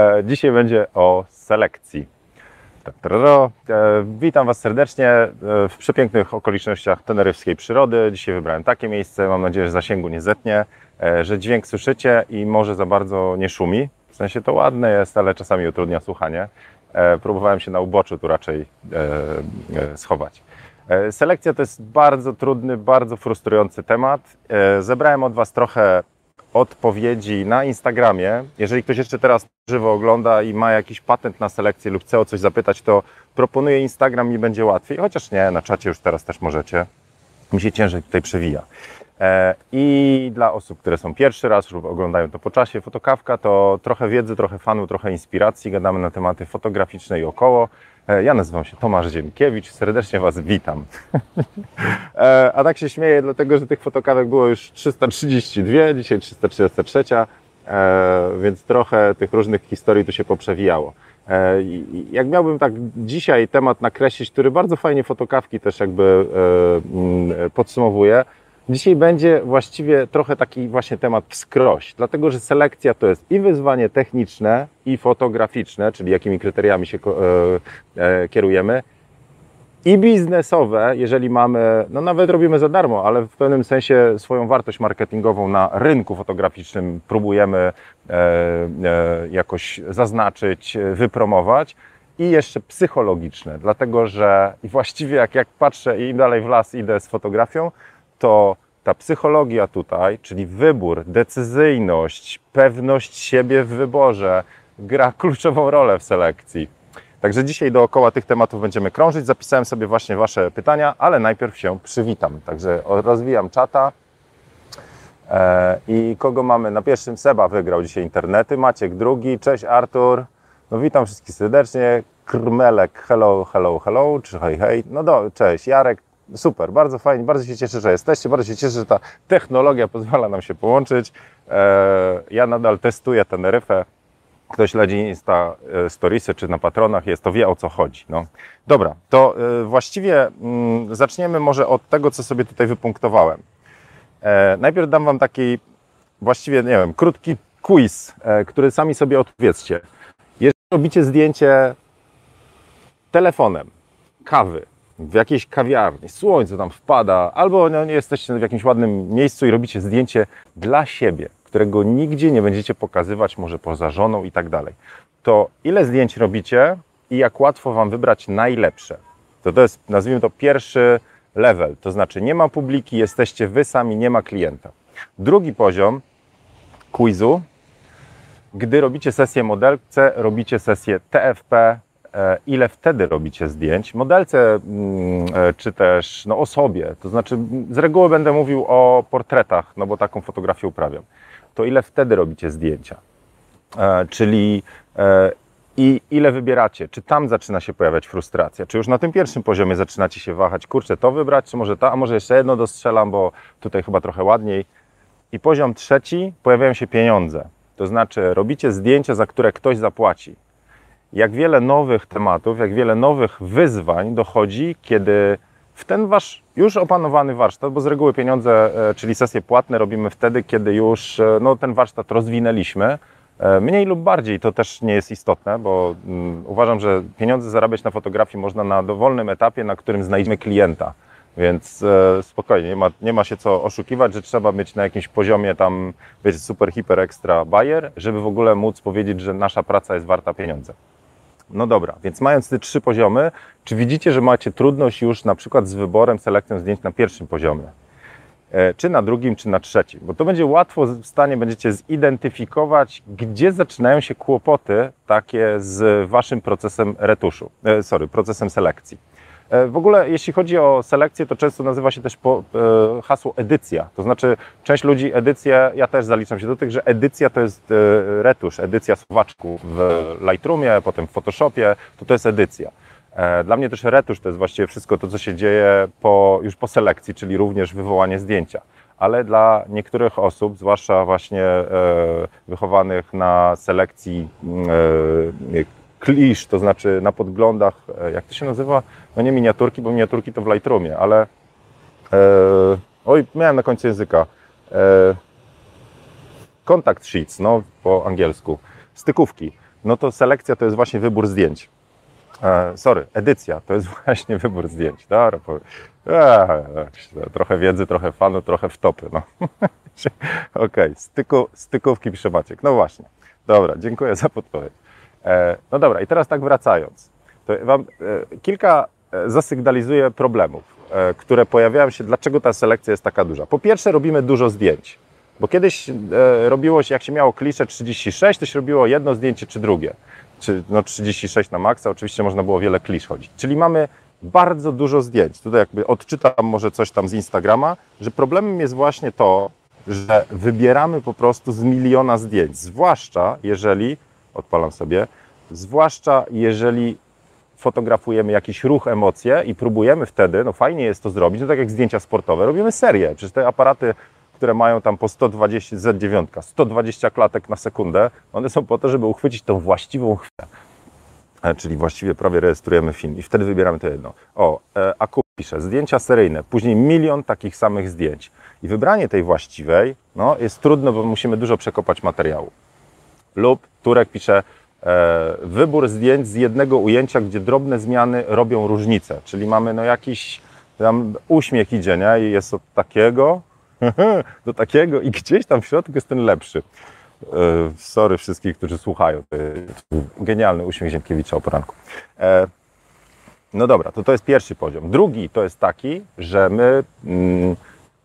E, Dzisiaj będzie o selekcji. Tarararo. E, Witam Was serdecznie e, w przepięknych okolicznościach teneryfskiej przyrody. Dzisiaj wybrałem takie miejsce. Mam nadzieję, że zasięgu nie zetnie, że dźwięk słyszycie i może za bardzo nie szumi. W sensie to ładne jest, ale czasami utrudnia słuchanie. Próbowałem się na uboczu tu raczej schować. Selekcja to jest bardzo trudny, bardzo frustrujący temat. Zebrałem od Was trochę odpowiedzi na Instagramie. Jeżeli ktoś jeszcze teraz żywo ogląda i ma jakiś patent na selekcję lub chce o coś zapytać, to proponuję Instagram i będzie łatwiej. Chociaż nie, na czacie już teraz też możecie. Mi się ciężej tutaj przewija. E, I dla osób, które są pierwszy raz lub oglądają to po czasie, fotokawka to trochę wiedzy, trochę fanu, trochę inspiracji. Gadamy na tematy fotograficzne i około. E, Ja nazywam się Tomasz Ziemkiewicz, serdecznie Was witam. E, A tak się śmieję, dlatego że tych fotokawek było już 332, dzisiaj 333, e, więc trochę tych różnych historii tu się poprzewijało. Jak miałbym tak dzisiaj temat nakreślić, który bardzo fajnie fotokawki też jakby podsumowuje, Dzisiaj będzie właściwie trochę taki właśnie temat wskroś, dlatego że selekcja to jest i wyzwanie techniczne, i fotograficzne, czyli jakimi kryteriami się e, e, kierujemy, i biznesowe, jeżeli mamy, no nawet robimy za darmo, ale w pewnym sensie swoją wartość marketingową na rynku fotograficznym próbujemy e, jakoś zaznaczyć, wypromować. I jeszcze psychologiczne, dlatego że właściwie jak, jak patrzę i im dalej w las idę z fotografią, to ta psychologia tutaj, czyli wybór, decyzyjność, pewność siebie w wyborze, gra kluczową rolę w selekcji. Także dzisiaj dookoła tych tematów będziemy krążyć. Zapisałem sobie właśnie Wasze pytania, ale najpierw się przywitam. Także rozwijam czata. E, I kogo mamy na pierwszym? Seba wygrał dzisiaj internety. Maciek drugi. Cześć Artur. No witam wszystkich serdecznie. Krmelek, hello, hello, hello. Czy hej, hej. No do, cześć. Jarek, super, bardzo fajnie. Bardzo się cieszę, że jesteście. Bardzo się cieszę, że ta technologia pozwala nam się połączyć. E, ja nadal testuję Teneryfę ktoś śledzi Insta e, Storiesy czy na patronach jest, to wie o co chodzi. No. Dobra, to e, właściwie mm, zaczniemy może od tego, co sobie tutaj wypunktowałem. Najpierw dam Wam taki właściwie, nie wiem, krótki quiz, który sami sobie odpowiedzcie. Jeżeli robicie zdjęcie telefonem, kawy, w jakiejś kawiarni, słońce tam wpada, albo no, jesteście w jakimś ładnym miejscu i robicie zdjęcie dla siebie, którego nigdzie nie będziecie pokazywać, może poza żoną i tak dalej, to ile zdjęć robicie i jak łatwo Wam wybrać najlepsze? To to jest, nazwijmy to, pierwszy level, to znaczy nie ma publiki, jesteście Wy sami, nie ma klienta. Drugi poziom quizu, gdy robicie sesję modelce, robicie sesję TFP, ile wtedy robicie zdjęć? Modelce mm, e, czy też no, osobie, to znaczy m, z reguły będę mówił o portretach, no bo taką fotografię uprawiam. To ile wtedy robicie zdjęcia? E, Czyli e, i ile wybieracie? Czy tam zaczyna się pojawiać frustracja? Czy już na tym pierwszym poziomie zaczynacie się wahać, kurczę, to wybrać, czy może ta, a może jeszcze jedno dostrzelam, bo tutaj chyba trochę ładniej. I poziom trzeci, pojawiają się pieniądze. To znaczy, robicie zdjęcia, za które ktoś zapłaci. Jak wiele nowych tematów, jak wiele nowych wyzwań dochodzi, kiedy w ten wasz już opanowany warsztat, bo z reguły pieniądze, e, czyli sesje płatne robimy wtedy, kiedy już e, no, ten warsztat rozwinęliśmy. E, Mniej lub bardziej to też nie jest istotne, bo mm, uważam, że pieniądze zarabiać na fotografii można na dowolnym etapie, na którym znajdziemy klienta. Więc e, spokojnie, nie ma, nie ma się co oszukiwać, że trzeba mieć na jakimś poziomie tam, wiecie, super, hiper, ekstra bajer, żeby w ogóle móc powiedzieć, że nasza praca jest warta pieniądze. No dobra, więc mając te trzy poziomy, czy widzicie, że macie trudność już na przykład z wyborem, selekcją zdjęć na pierwszym poziomie? E, Czy na drugim, czy na trzecim? Bo to będzie łatwo w stanie będziecie zidentyfikować, gdzie zaczynają się kłopoty takie z waszym procesem retuszu, e, sorry, procesem selekcji. E, W ogóle, jeśli chodzi o selekcję, to często nazywa się też po, e, hasło edycja. To znaczy, część ludzi edycję, ja też zaliczam się do tych, że edycja to jest e, retusz, edycja słowaczku w Lightroomie, potem w Photoshopie, to to jest edycja. E, Dla mnie też retusz to jest właściwie wszystko to, co się dzieje po, już po selekcji, czyli również wywołanie zdjęcia. Ale dla niektórych osób, zwłaszcza właśnie e, wychowanych na selekcji mm, e, klisz, to znaczy na podglądach, e, jak to się nazywa? No nie miniaturki, bo miniaturki to w Lightroomie, ale e, oj, miałem na końcu języka. E, contact sheets, no po angielsku, stykówki. no to selekcja to jest właśnie wybór zdjęć. E, sorry, edycja to jest właśnie wybór zdjęć. Dobra, powiem. E, trochę wiedzy, trochę fanu, trochę wtopy. No. Okej, okay. Styku, stykówki pisze Maciek. No właśnie. Dobra, dziękuję za podpowiedź. E, no dobra, i teraz tak wracając. To Wam e, kilka e, zasygnalizuje problemów, e, które pojawiają się, dlaczego ta selekcja jest taka duża. Po pierwsze, robimy dużo zdjęć. Bo kiedyś e, robiło się, jak się miało klisze 36, to się robiło jedno zdjęcie czy drugie. Czy no 36 na maksa, oczywiście można było wiele klisz chodzić. Czyli mamy bardzo dużo zdjęć. Tutaj jakby odczytam może coś tam z Instagrama, że problemem jest właśnie to, że wybieramy po prostu z miliona zdjęć. Zwłaszcza jeżeli, odpalam sobie, zwłaszcza jeżeli fotografujemy jakiś ruch, emocje i próbujemy wtedy, no fajnie jest to zrobić, no tak jak zdjęcia sportowe, robimy serię. Przecież te aparaty które mają tam po 120, Z9, 120 klatek na sekundę, one są po to, żeby uchwycić tą właściwą chwilę. E, czyli właściwie prawie rejestrujemy film i wtedy wybieramy to jedno. O, e, Aku pisze, zdjęcia seryjne, później milion takich samych zdjęć. I wybranie tej właściwej no, jest trudne, bo musimy dużo przekopać materiału. Lub Turek pisze, wybór zdjęć z jednego ujęcia, gdzie drobne zmiany robią różnicę. Czyli mamy no, jakiś tam uśmiech idzie, nie? I jest od takiego do takiego i gdzieś tam w środku jest ten lepszy. E, sorry wszystkich, którzy słuchają. Genialny uśmiech Ziemkiewicza o poranku. E, no dobra, to to jest pierwszy poziom. Drugi to jest taki, że my mm,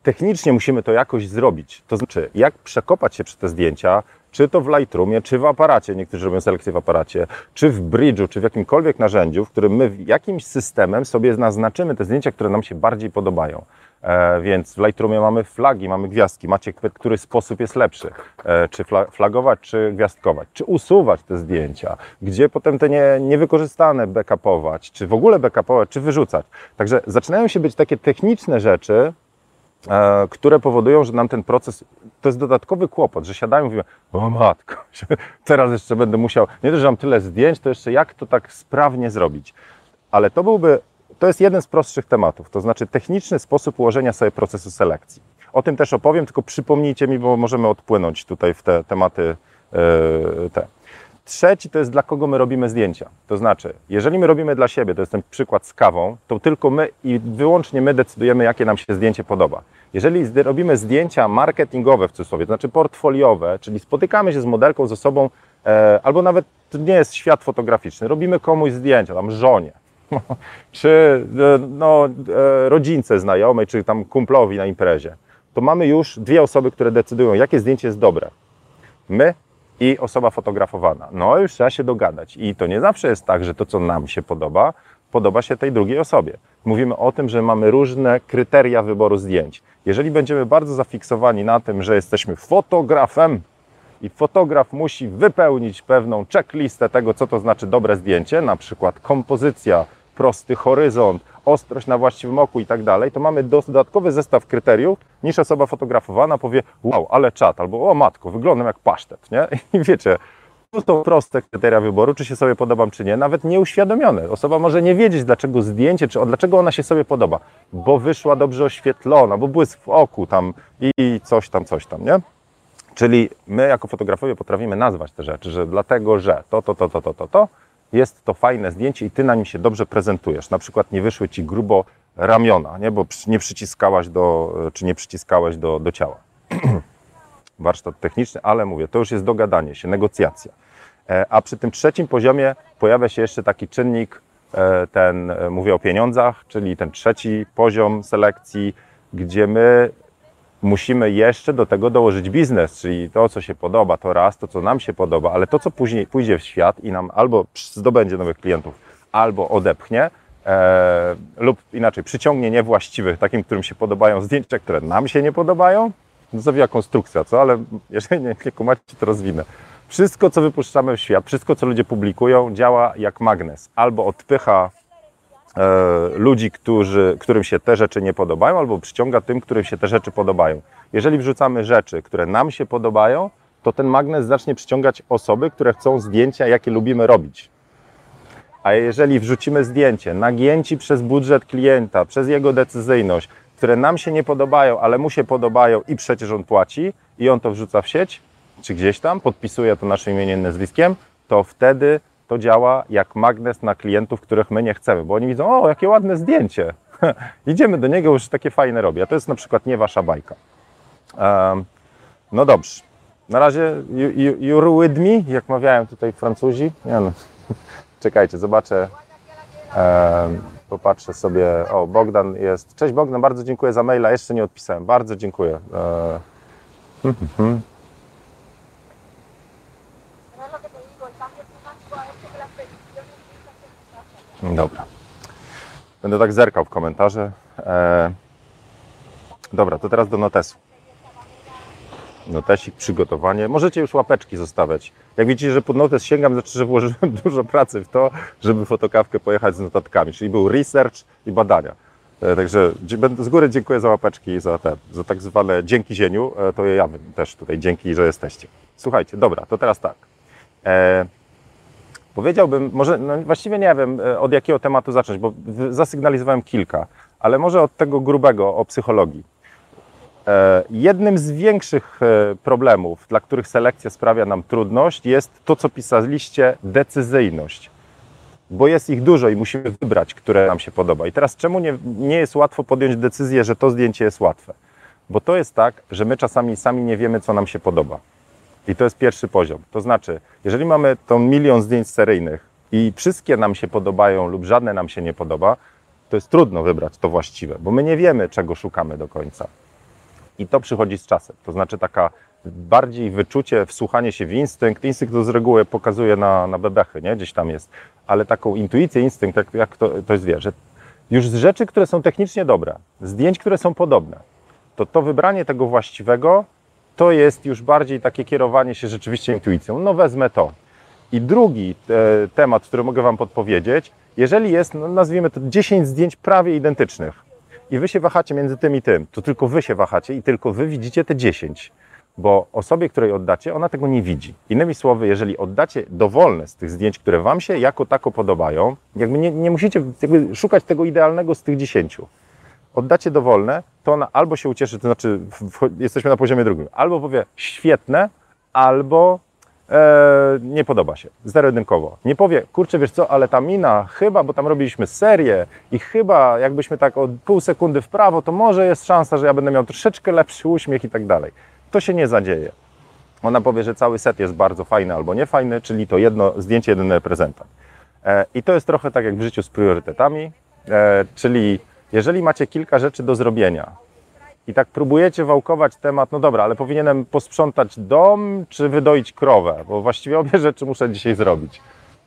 technicznie musimy to jakoś zrobić. To znaczy, jak przekopać się przez te zdjęcia, czy to w Lightroomie, czy w aparacie, niektórzy robią selekcję w aparacie, czy w Bridge'u, czy w jakimkolwiek narzędziu, w którym my jakimś systemem sobie naznaczymy te zdjęcia, które nam się bardziej podobają. E, więc w Lightroomie mamy flagi, mamy gwiazdki. Macie, który sposób jest lepszy? E, czy flagować, czy gwiazdkować? Czy usuwać te zdjęcia? Gdzie potem te nie, niewykorzystane backupować? Czy w ogóle backupować, czy wyrzucać? Także zaczynają się być takie techniczne rzeczy, które powodują, że nam ten proces, to jest dodatkowy kłopot, że siadają i mówimy, o matko, teraz jeszcze będę musiał, nie dość, że mam tyle zdjęć, to jeszcze jak to tak sprawnie zrobić? Ale to byłby to jest jeden z prostszych tematów, to znaczy techniczny sposób ułożenia sobie procesu selekcji. O tym też opowiem, tylko przypomnijcie mi, bo możemy odpłynąć tutaj w te tematy yy, te. Trzeci to jest dla kogo my robimy zdjęcia. To znaczy, jeżeli my robimy dla siebie, to jest ten przykład z kawą, to tylko my i wyłącznie my decydujemy, jakie nam się zdjęcie podoba. Jeżeli robimy zdjęcia marketingowe w cudzysłowie, to znaczy portfoliowe, czyli spotykamy się z modelką, z osobą, e, albo nawet to nie jest świat fotograficzny, robimy komuś zdjęcia, tam żonie, czy e, no, e, rodzince znajomej, czy tam kumplowi na imprezie, to mamy już dwie osoby, które decydują, jakie zdjęcie jest dobre. My i osoba fotografowana. No już trzeba się dogadać. I to nie zawsze jest tak, że to, co nam się podoba, podoba się tej drugiej osobie. Mówimy o tym, że mamy różne kryteria wyboru zdjęć. Jeżeli będziemy bardzo zafiksowani na tym, że jesteśmy fotografem i fotograf musi wypełnić pewną checklistę tego, co to znaczy dobre zdjęcie, na przykład kompozycja, prosty horyzont, ostrość na właściwym oku i tak dalej, to mamy dodatkowy zestaw kryteriów, niż osoba fotografowana powie, wow, ale czat, albo o matko, wyglądam jak pasztet, nie? I wiecie, to są proste kryteria wyboru, czy się sobie podobam, czy nie, nawet nieuświadomione. Osoba może nie wiedzieć, dlaczego zdjęcie, czy dlaczego ona się sobie podoba, bo wyszła dobrze oświetlona, bo błysk w oku tam i coś tam, coś tam, nie? Czyli my jako fotografowie potrafimy nazwać te rzeczy, że dlatego, że to, to, to, to, to, to, to jest to fajne zdjęcie i ty na nim się dobrze prezentujesz. Na przykład nie wyszły ci grubo ramiona, nie? bo nie przyciskałaś do, czy nie przyciskałeś do, do ciała. Warsztat techniczny, ale mówię, to już jest dogadanie się, negocjacja. E, a przy tym trzecim poziomie pojawia się jeszcze taki czynnik, e, ten, e, mówię o pieniądzach, czyli ten trzeci poziom selekcji, gdzie my musimy jeszcze do tego dołożyć biznes, czyli to, co się podoba, to raz, to, co nam się podoba, ale to, co później pójdzie w świat i nam albo zdobędzie nowych klientów, albo odepchnie, e, lub inaczej, przyciągnie niewłaściwych, takim, którym się podobają zdjęcia, które nam się nie podobają. No zawija konstrukcja, co? Ale jeżeli nie, nie kumacie, to rozwinę. Wszystko, co wypuszczamy w świat, wszystko, co ludzie publikują, działa jak magnes. Albo odpycha ludzi, którzy, którym się te rzeczy nie podobają, albo przyciąga tym, którym się te rzeczy podobają. Jeżeli wrzucamy rzeczy, które nam się podobają, to ten magnes zacznie przyciągać osoby, które chcą zdjęcia, jakie lubimy robić. A jeżeli wrzucimy zdjęcie nagięci przez budżet klienta, przez jego decyzyjność, które nam się nie podobają, ale mu się podobają i przecież on płaci i on to wrzuca w sieć, czy gdzieś tam, podpisuje to naszym imieniem, nazwiskiem, to wtedy to działa jak magnes na klientów, których my nie chcemy, bo oni widzą, o, jakie ładne zdjęcie. Idziemy do niego, już takie fajne robi, a to jest na przykład nie wasza bajka. Um, no dobrze. Na razie you, you, you're with me, jak mawiają tutaj Francuzi. Nie no. Czekajcie, zobaczę. Um, popatrzę sobie. O, Bogdan jest. Cześć Bogdan, bardzo dziękuję za maila. Jeszcze nie odpisałem. Bardzo dziękuję. E, Dobra. Będę tak zerkał w komentarze. E, dobra, to teraz do notesu. Notesik, przygotowanie. Możecie już łapeczki zostawiać. Jak widzicie, że pod notes sięgam, znaczy, że włożyłem dużo pracy w to, żeby fotokawkę pojechać z notatkami. Czyli był research i badania. E, Także z góry dziękuję za łapeczki i za te, za tak zwane dzięki zieniu. E, To ja też tutaj dzięki, że jesteście. Słuchajcie, dobra, to teraz tak. E, Powiedziałbym, może no właściwie nie wiem e, od jakiego tematu zacząć, bo zasygnalizowałem kilka, ale może od tego grubego o psychologii. E, Jednym z większych e, problemów, dla których selekcja sprawia nam trudność, jest to, co pisaliście, decyzyjność. Bo jest ich dużo i musimy wybrać, które nam się podoba. I teraz czemu nie, nie jest łatwo podjąć decyzję, że to zdjęcie jest łatwe? Bo to jest tak, że my czasami sami nie wiemy, co nam się podoba. I to jest pierwszy poziom. To znaczy, jeżeli mamy tą milion zdjęć seryjnych i wszystkie nam się podobają lub żadne nam się nie podoba, to jest trudno wybrać to właściwe, bo my nie wiemy, czego szukamy do końca. I to przychodzi z czasem. To znaczy taka bardziej wyczucie, wsłuchanie się w instynkt. Instynkt to z reguły pokazuje na, na bebechy, nie? Gdzieś tam jest. Ale taką intuicję, instynkt, jak, jak to, to jest wie, że już z rzeczy, które są technicznie dobre, zdjęć, które są podobne, to to wybranie tego właściwego to jest już bardziej takie kierowanie się rzeczywiście intuicją. No wezmę to. I drugi e, temat, który mogę Wam podpowiedzieć, jeżeli jest, no, nazwijmy to 10 zdjęć prawie identycznych i Wy się wahacie między tym i tym, to tylko Wy się wahacie i tylko Wy widzicie te 10, bo osobie, której oddacie, ona tego nie widzi. Innymi słowy, jeżeli oddacie dowolne z tych zdjęć, które Wam się jako tako podobają, jakby nie, nie musicie jakby szukać tego idealnego z tych 10 oddacie dowolne, to ona albo się ucieszy, to znaczy jesteśmy na poziomie drugim, albo powie świetne, albo e, nie podoba się, zero-jedynkowo. Nie powie, kurczę, wiesz co, ale ta mina chyba, bo tam robiliśmy serię i chyba jakbyśmy tak o pół sekundy w prawo, to może jest szansa, że ja będę miał troszeczkę lepszy uśmiech i tak dalej. To się nie zadzieje. Ona powie, że cały set jest bardzo fajny albo niefajny, czyli to jedno zdjęcie, jeden reprezentant. E, I to jest trochę tak jak w życiu z priorytetami, e, czyli jeżeli macie kilka rzeczy do zrobienia i tak próbujecie wałkować temat, no dobra, ale powinienem posprzątać dom czy wydoić krowę, bo właściwie obie rzeczy muszę dzisiaj zrobić,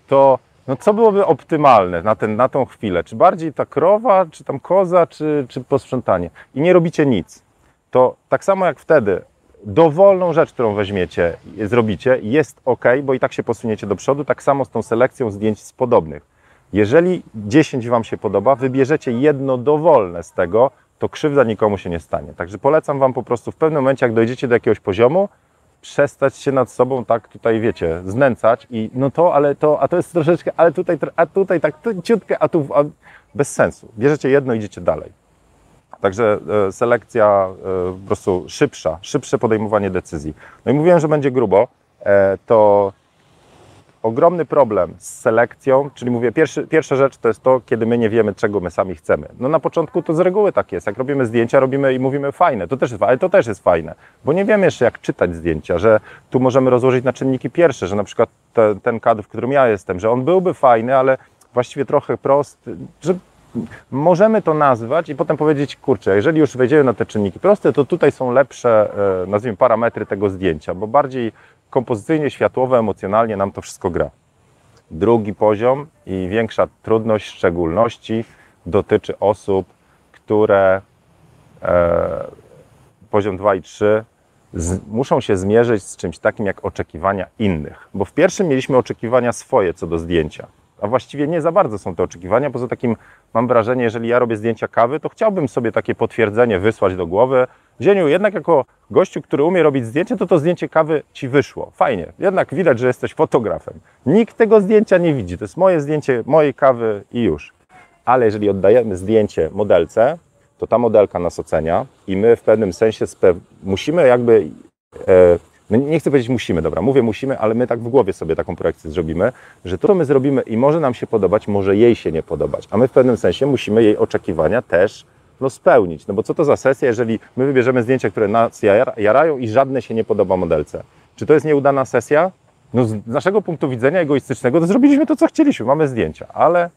to no co byłoby optymalne na, ten, na tą chwilę? Czy bardziej ta krowa, czy tam koza, czy, czy posprzątanie? I nie robicie nic. To tak samo jak wtedy, dowolną rzecz, którą weźmiecie, zrobicie, jest ok, bo i tak się posuniecie do przodu, tak samo z tą selekcją zdjęć z podobnych. Jeżeli 10 Wam się podoba, wybierzecie jedno dowolne z tego, to krzywda nikomu się nie stanie. Także polecam Wam po prostu w pewnym momencie, jak dojdziecie do jakiegoś poziomu, przestać się nad sobą tak tutaj, wiecie, znęcać i no to, ale to, a to jest troszeczkę, ale tutaj, a tutaj tak tu ciutkę, a tu, a bez sensu. Bierzecie jedno, idziecie dalej. Także e, selekcja e, po prostu szybsza, szybsze podejmowanie decyzji. No i mówiłem, że będzie grubo, e, to ogromny problem z selekcją, czyli mówię, pierwszy, pierwsza rzecz to jest to, kiedy my nie wiemy, czego my sami chcemy. No na początku to z reguły tak jest. Jak robimy zdjęcia, robimy i mówimy fajne, to też jest, ale to też jest fajne, bo nie wiemy jeszcze, jak czytać zdjęcia, że tu możemy rozłożyć na czynniki pierwsze, że na przykład te, ten kadr, w którym ja jestem, że on byłby fajny, ale właściwie trochę prosty, że możemy to nazwać i potem powiedzieć, kurczę, jeżeli już wejdziemy na te czynniki proste, to tutaj są lepsze, e, nazwijmy, parametry tego zdjęcia, bo bardziej kompozycyjnie, światłowo, emocjonalnie nam to wszystko gra. Drugi poziom i większa trudność szczególności dotyczy osób, które e, poziom 2 i 3 z, muszą się zmierzyć z czymś takim jak oczekiwania innych. Bo w pierwszym mieliśmy oczekiwania swoje co do zdjęcia, a właściwie nie za bardzo są te oczekiwania. Poza takim mam wrażenie, jeżeli ja robię zdjęcia kawy, to chciałbym sobie takie potwierdzenie wysłać do głowy. Zieniu, jednak jako gościu, który umie robić zdjęcie, to to zdjęcie kawy ci wyszło. Fajnie. Jednak widać, że jesteś fotografem. Nikt tego zdjęcia nie widzi. To jest moje zdjęcie mojej kawy i już. Ale jeżeli oddajemy zdjęcie modelce, to ta modelka nas ocenia i my w pewnym sensie musimy jakby e, My nie chcę powiedzieć musimy, dobra, mówię musimy, ale my tak w głowie sobie taką projekcję zrobimy, że to, co my zrobimy i może nam się podobać, może jej się nie podobać, a my w pewnym sensie musimy jej oczekiwania też no, spełnić. No bo co to za sesja, jeżeli my wybierzemy zdjęcia, które nas jar- jarają i żadne się nie podoba modelce? Czy to jest nieudana sesja? No z naszego punktu widzenia egoistycznego to zrobiliśmy to, co chcieliśmy, mamy zdjęcia, ale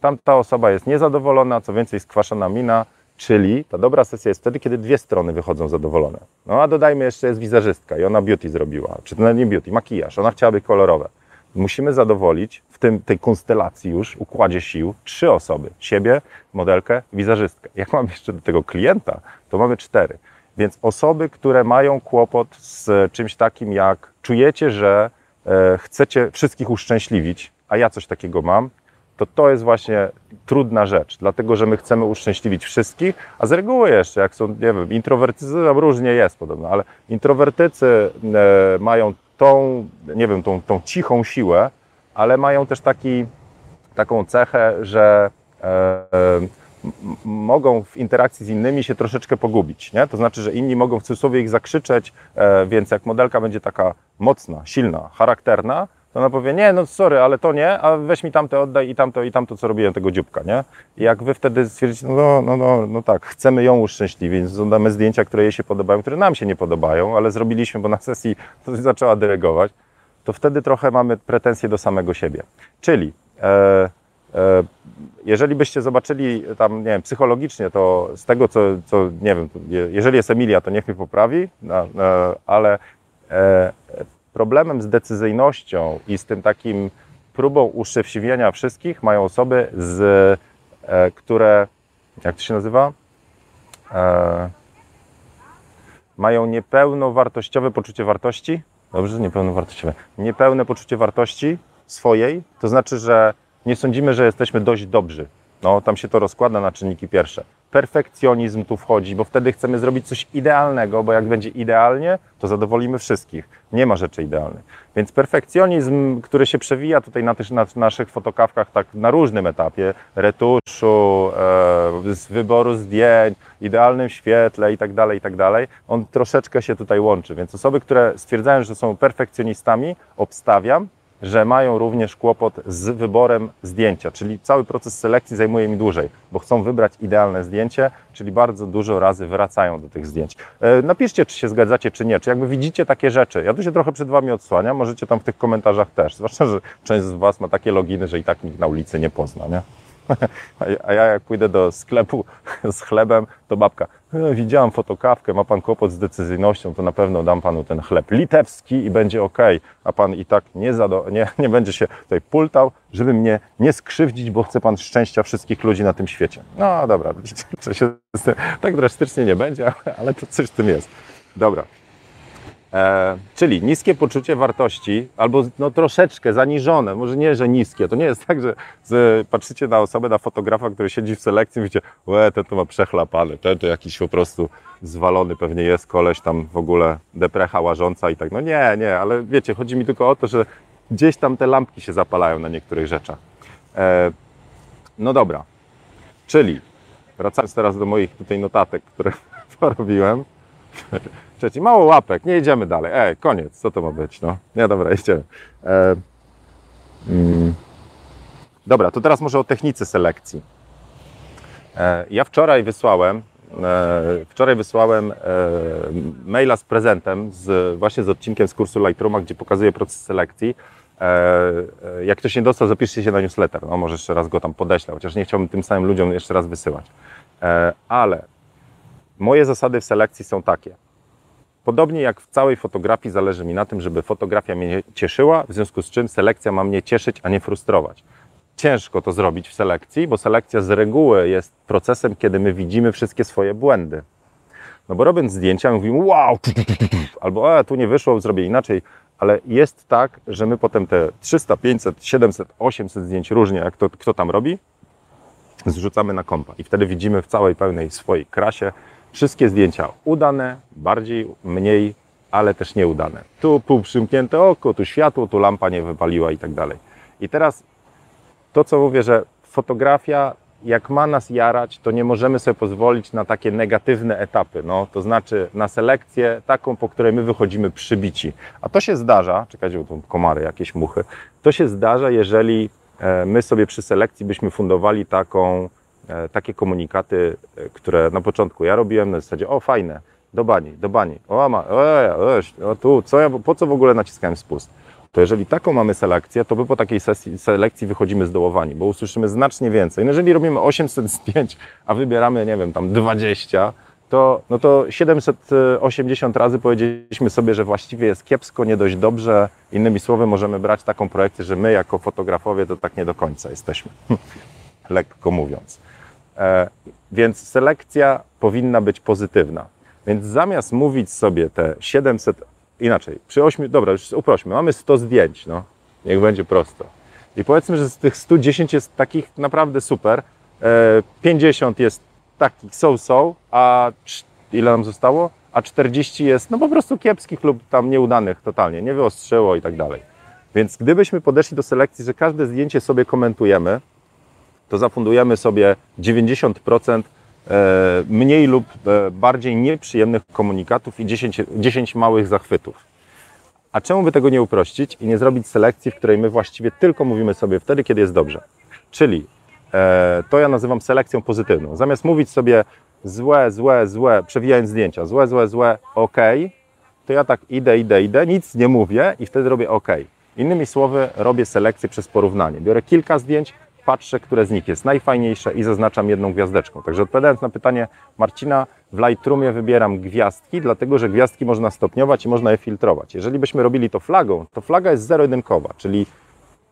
tamta osoba jest niezadowolona, co więcej skwaszona mina, czyli ta dobra sesja jest wtedy, kiedy dwie strony wychodzą zadowolone. No a dodajmy jeszcze jest wizerzystka i ona beauty zrobiła, czy to nie beauty, makijaż, ona chciałaby kolorowe. Musimy zadowolić w tym, tej konstelacji już, układzie sił, trzy osoby. Siebie, modelkę, wizerzystkę. Jak mamy jeszcze do tego klienta, to mamy cztery. Więc osoby, które mają kłopot z czymś takim jak czujecie, że e, chcecie wszystkich uszczęśliwić, a ja coś takiego mam, to to jest właśnie trudna rzecz, dlatego że my chcemy uszczęśliwić wszystkich, a z reguły jeszcze, jak są, nie wiem, introwertycy, tam różnie jest podobno, ale introwertycy e, mają tą, nie wiem, tą, tą cichą siłę, ale mają też taki, taką cechę, że e, mogą w interakcji z innymi się troszeczkę pogubić, nie? To znaczy, że inni mogą w cudzysłowie ich zakrzyczeć, e, więc jak modelka będzie taka mocna, silna, charakterna, to ona powie, nie, no sorry, ale to nie, a weź mi tamte oddaj i tamto, i tamto, co robiłem, tego dzióbka, nie? I jak wy wtedy stwierdzicie, no, no, no, no tak, chcemy ją uszczęśliwić, więc damy zdjęcia, które jej się podobają, które nam się nie podobają, ale zrobiliśmy, bo na sesji to zaczęła dyrygować, to wtedy trochę mamy pretensje do samego siebie. Czyli e, e, jeżeli byście zobaczyli tam, nie wiem, psychologicznie, to z tego, co, co nie wiem, jeżeli jest Emilia, to niech mnie poprawi, no, e, ale e, problemem z decyzyjnością i z tym takim próbą uszczęśliwienia wszystkich mają osoby, z, e, które, jak to się nazywa? E, mają niepełnowartościowe poczucie wartości. Dobrze, niepełnowartościowe. Niepełne poczucie wartości swojej, to znaczy, że nie sądzimy, że jesteśmy dość dobrzy. No, tam się to rozkłada na czynniki pierwsze. Perfekcjonizm tu wchodzi, bo wtedy chcemy zrobić coś idealnego, bo jak będzie idealnie, to zadowolimy wszystkich. Nie ma rzeczy idealnych. Więc perfekcjonizm, który się przewija tutaj na, tych, na naszych fotokawkach tak na różnym etapie, retuszu, e, z wyboru zdjęć, idealnym świetle i tak dalej, i tak on troszeczkę się tutaj łączy. Więc osoby, które stwierdzają, że są perfekcjonistami, obstawiam, że mają również kłopot z wyborem zdjęcia, czyli cały proces selekcji zajmuje mi dłużej, bo chcą wybrać idealne zdjęcie, czyli bardzo dużo razy wracają do tych zdjęć. E, Napiszcie, czy się zgadzacie, czy nie, czy jakby widzicie takie rzeczy. Ja tu się trochę przed Wami odsłaniam, możecie tam w tych komentarzach też, zwłaszcza, że część z Was ma takie loginy, że i tak nikt na ulicy nie pozna, nie? A ja jak pójdę do sklepu z chlebem, to babka, e, widziałam fotokawkę, ma pan kłopot z decyzyjnością, to na pewno dam panu ten chleb litewski i będzie ok, a pan i tak nie, nie, nie będzie się tutaj pultał, żeby mnie nie skrzywdzić, bo chce pan szczęścia wszystkich ludzi na tym świecie. No dobra, tak drastycznie nie będzie, ale to coś w tym jest. Dobra. E, czyli niskie poczucie wartości, albo no, troszeczkę zaniżone, może nie, że niskie. To nie jest tak, że z, patrzycie na osobę, na fotografa, który siedzi w selekcji i mówicie, łe, ten to ma przechlapany, ten to jakiś po prostu zwalony pewnie jest koleś tam w ogóle deprecha łażąca i tak. No nie, nie, ale wiecie, chodzi mi tylko o to, że gdzieś tam te lampki się zapalają na niektórych rzeczach. E, no dobra, czyli wracając teraz do moich tutaj notatek, które porobiłem. Trzeci, mało łapek, nie jedziemy dalej. Ej, koniec, co to ma być? No, nie, dobra, jedziemy. E, mm, dobra, to teraz może o technice selekcji. E, ja wczoraj wysłałem, e, wczoraj wysłałem e, maila z prezentem, z, właśnie z odcinkiem z kursu Lightrooma, gdzie pokazuję proces selekcji. E, e, jak ktoś nie dostał, zapiszcie się na newsletter. No, może jeszcze raz go tam podeślę, chociaż nie chciałbym tym samym ludziom jeszcze raz wysyłać. Ale moje zasady w selekcji są takie. Podobnie jak w całej fotografii zależy mi na tym, żeby fotografia mnie cieszyła, w związku z czym selekcja ma mnie cieszyć, a nie frustrować. Ciężko to zrobić w selekcji, bo selekcja z reguły jest procesem, kiedy my widzimy wszystkie swoje błędy. No bo robiąc zdjęcia, my mówimy wow, albo a, tu nie wyszło, zrobię inaczej, ale jest tak, że my potem te 300, 500, 700, 800 zdjęć różnie, jak to kto tam robi, zrzucamy na kompa i wtedy widzimy w całej pełnej swojej krasie wszystkie zdjęcia udane, bardziej, mniej, ale też nieudane. Tu pół przymknięte oko, tu światło, tu lampa nie wypaliła i tak dalej. I teraz to, co mówię, że fotografia jak ma nas jarać, to nie możemy sobie pozwolić na takie negatywne etapy. No, to znaczy na selekcję taką, po której my wychodzimy przybici. A to się zdarza, czekajcie, bo tu komary, jakieś muchy, to się zdarza, jeżeli e, my sobie przy selekcji byśmy fundowali taką, takie komunikaty, e, które na początku ja robiłem na zasadzie, o fajne, do bani, do bani, o, ma, o, o, o tu, co ja, po co w ogóle naciskałem spust? to jeżeli taką mamy selekcję, to my po takiej sesji, selekcji wychodzimy zdołowani, bo usłyszymy znacznie więcej. No jeżeli robimy 800 zdjęć, a wybieramy, nie wiem, tam 20, to, no to 780 razy powiedzieliśmy sobie, że właściwie jest kiepsko, nie dość dobrze. Innymi słowy, możemy brać taką projekcję, że my jako fotografowie to tak nie do końca jesteśmy, lekko mówiąc. E, więc selekcja powinna być pozytywna. Więc zamiast mówić sobie te 700 inaczej, przy 8, dobra, już uprośmy, mamy 100 zdjęć, no, niech będzie prosto. I powiedzmy, że z tych 110 jest takich naprawdę super, e, 50 jest takich so-so, a ile nam zostało? A 40 jest no po prostu kiepskich lub tam nieudanych totalnie, nie wyostrzyło i tak dalej. Więc gdybyśmy podeszli do selekcji, że każde zdjęcie sobie komentujemy, to zafundujemy sobie 90% e, mniej lub e, bardziej nieprzyjemnych komunikatów i 10, 10 małych zachwytów. A czemu by tego nie uprościć i nie zrobić selekcji, w której my właściwie tylko mówimy sobie wtedy, kiedy jest dobrze? Czyli e, to ja nazywam selekcją pozytywną. Zamiast mówić sobie złe, złe, złe, przewijając zdjęcia, złe, złe, złe, ok, to ja tak idę, idę, idę, nic nie mówię i wtedy robię ok. Innymi słowy, robię selekcję przez porównanie. Biorę kilka zdjęć, patrzę, które z nich jest najfajniejsze i zaznaczam jedną gwiazdeczką. Także odpowiadając na pytanie Marcina, w Lightroomie wybieram gwiazdki, dlatego że gwiazdki można stopniować i można je filtrować. Jeżeli byśmy robili to flagą, to flaga jest zero-jedynkowa, czyli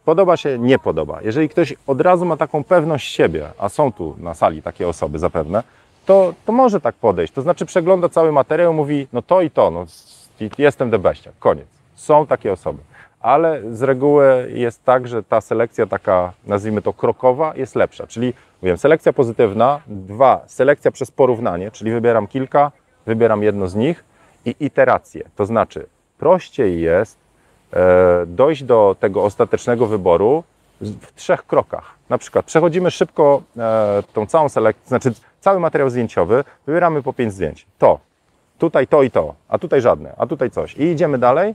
podoba się, nie podoba. Jeżeli ktoś od razu ma taką pewność siebie, a są tu na sali takie osoby zapewne, to, to może tak podejść. To znaczy przegląda cały materiał, mówi, no to i to, no, jestem debeściak, koniec. Są takie osoby ale z reguły jest tak, że ta selekcja taka, nazwijmy to krokowa, jest lepsza. Czyli mówię, selekcja pozytywna, dwa, selekcja przez porównanie, czyli wybieram kilka, wybieram jedno z nich i iteracje. To znaczy, prościej jest e, dojść do tego ostatecznego wyboru w trzech krokach. Na przykład przechodzimy szybko e, tą całą selekcję, znaczy cały materiał zdjęciowy, wybieramy po pięć zdjęć. To, tutaj to i to, a tutaj żadne, a tutaj coś. I idziemy dalej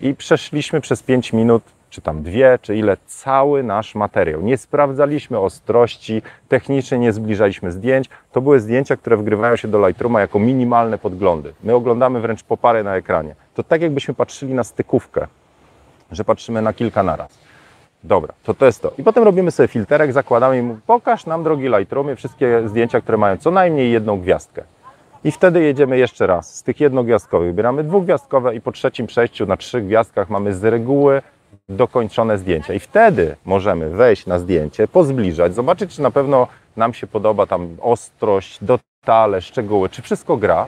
i przeszliśmy przez 5 minut, czy tam dwie, czy ile, cały nasz materiał. Nie sprawdzaliśmy ostrości, technicznie nie zbliżaliśmy zdjęć. To były zdjęcia, które wgrywają się do Lightrooma jako minimalne podglądy. My oglądamy wręcz po parę na ekranie. To tak jakbyśmy patrzyli na stykówkę, że patrzymy na kilka naraz. Dobra, to to jest to. I potem robimy sobie filterek, zakładamy i mówimy, pokaż nam, drogi Lightroomie, wszystkie zdjęcia, które mają co najmniej jedną gwiazdkę. I wtedy jedziemy jeszcze raz. Z tych jednogwiazdkowych wybieramy dwugwiazdkowe i po trzecim przejściu na trzech gwiazdkach mamy z reguły dokończone zdjęcia. I wtedy możemy wejść na zdjęcie, pozbliżać, zobaczyć, czy na pewno nam się podoba tam ostrość, detale, szczegóły, czy wszystko gra.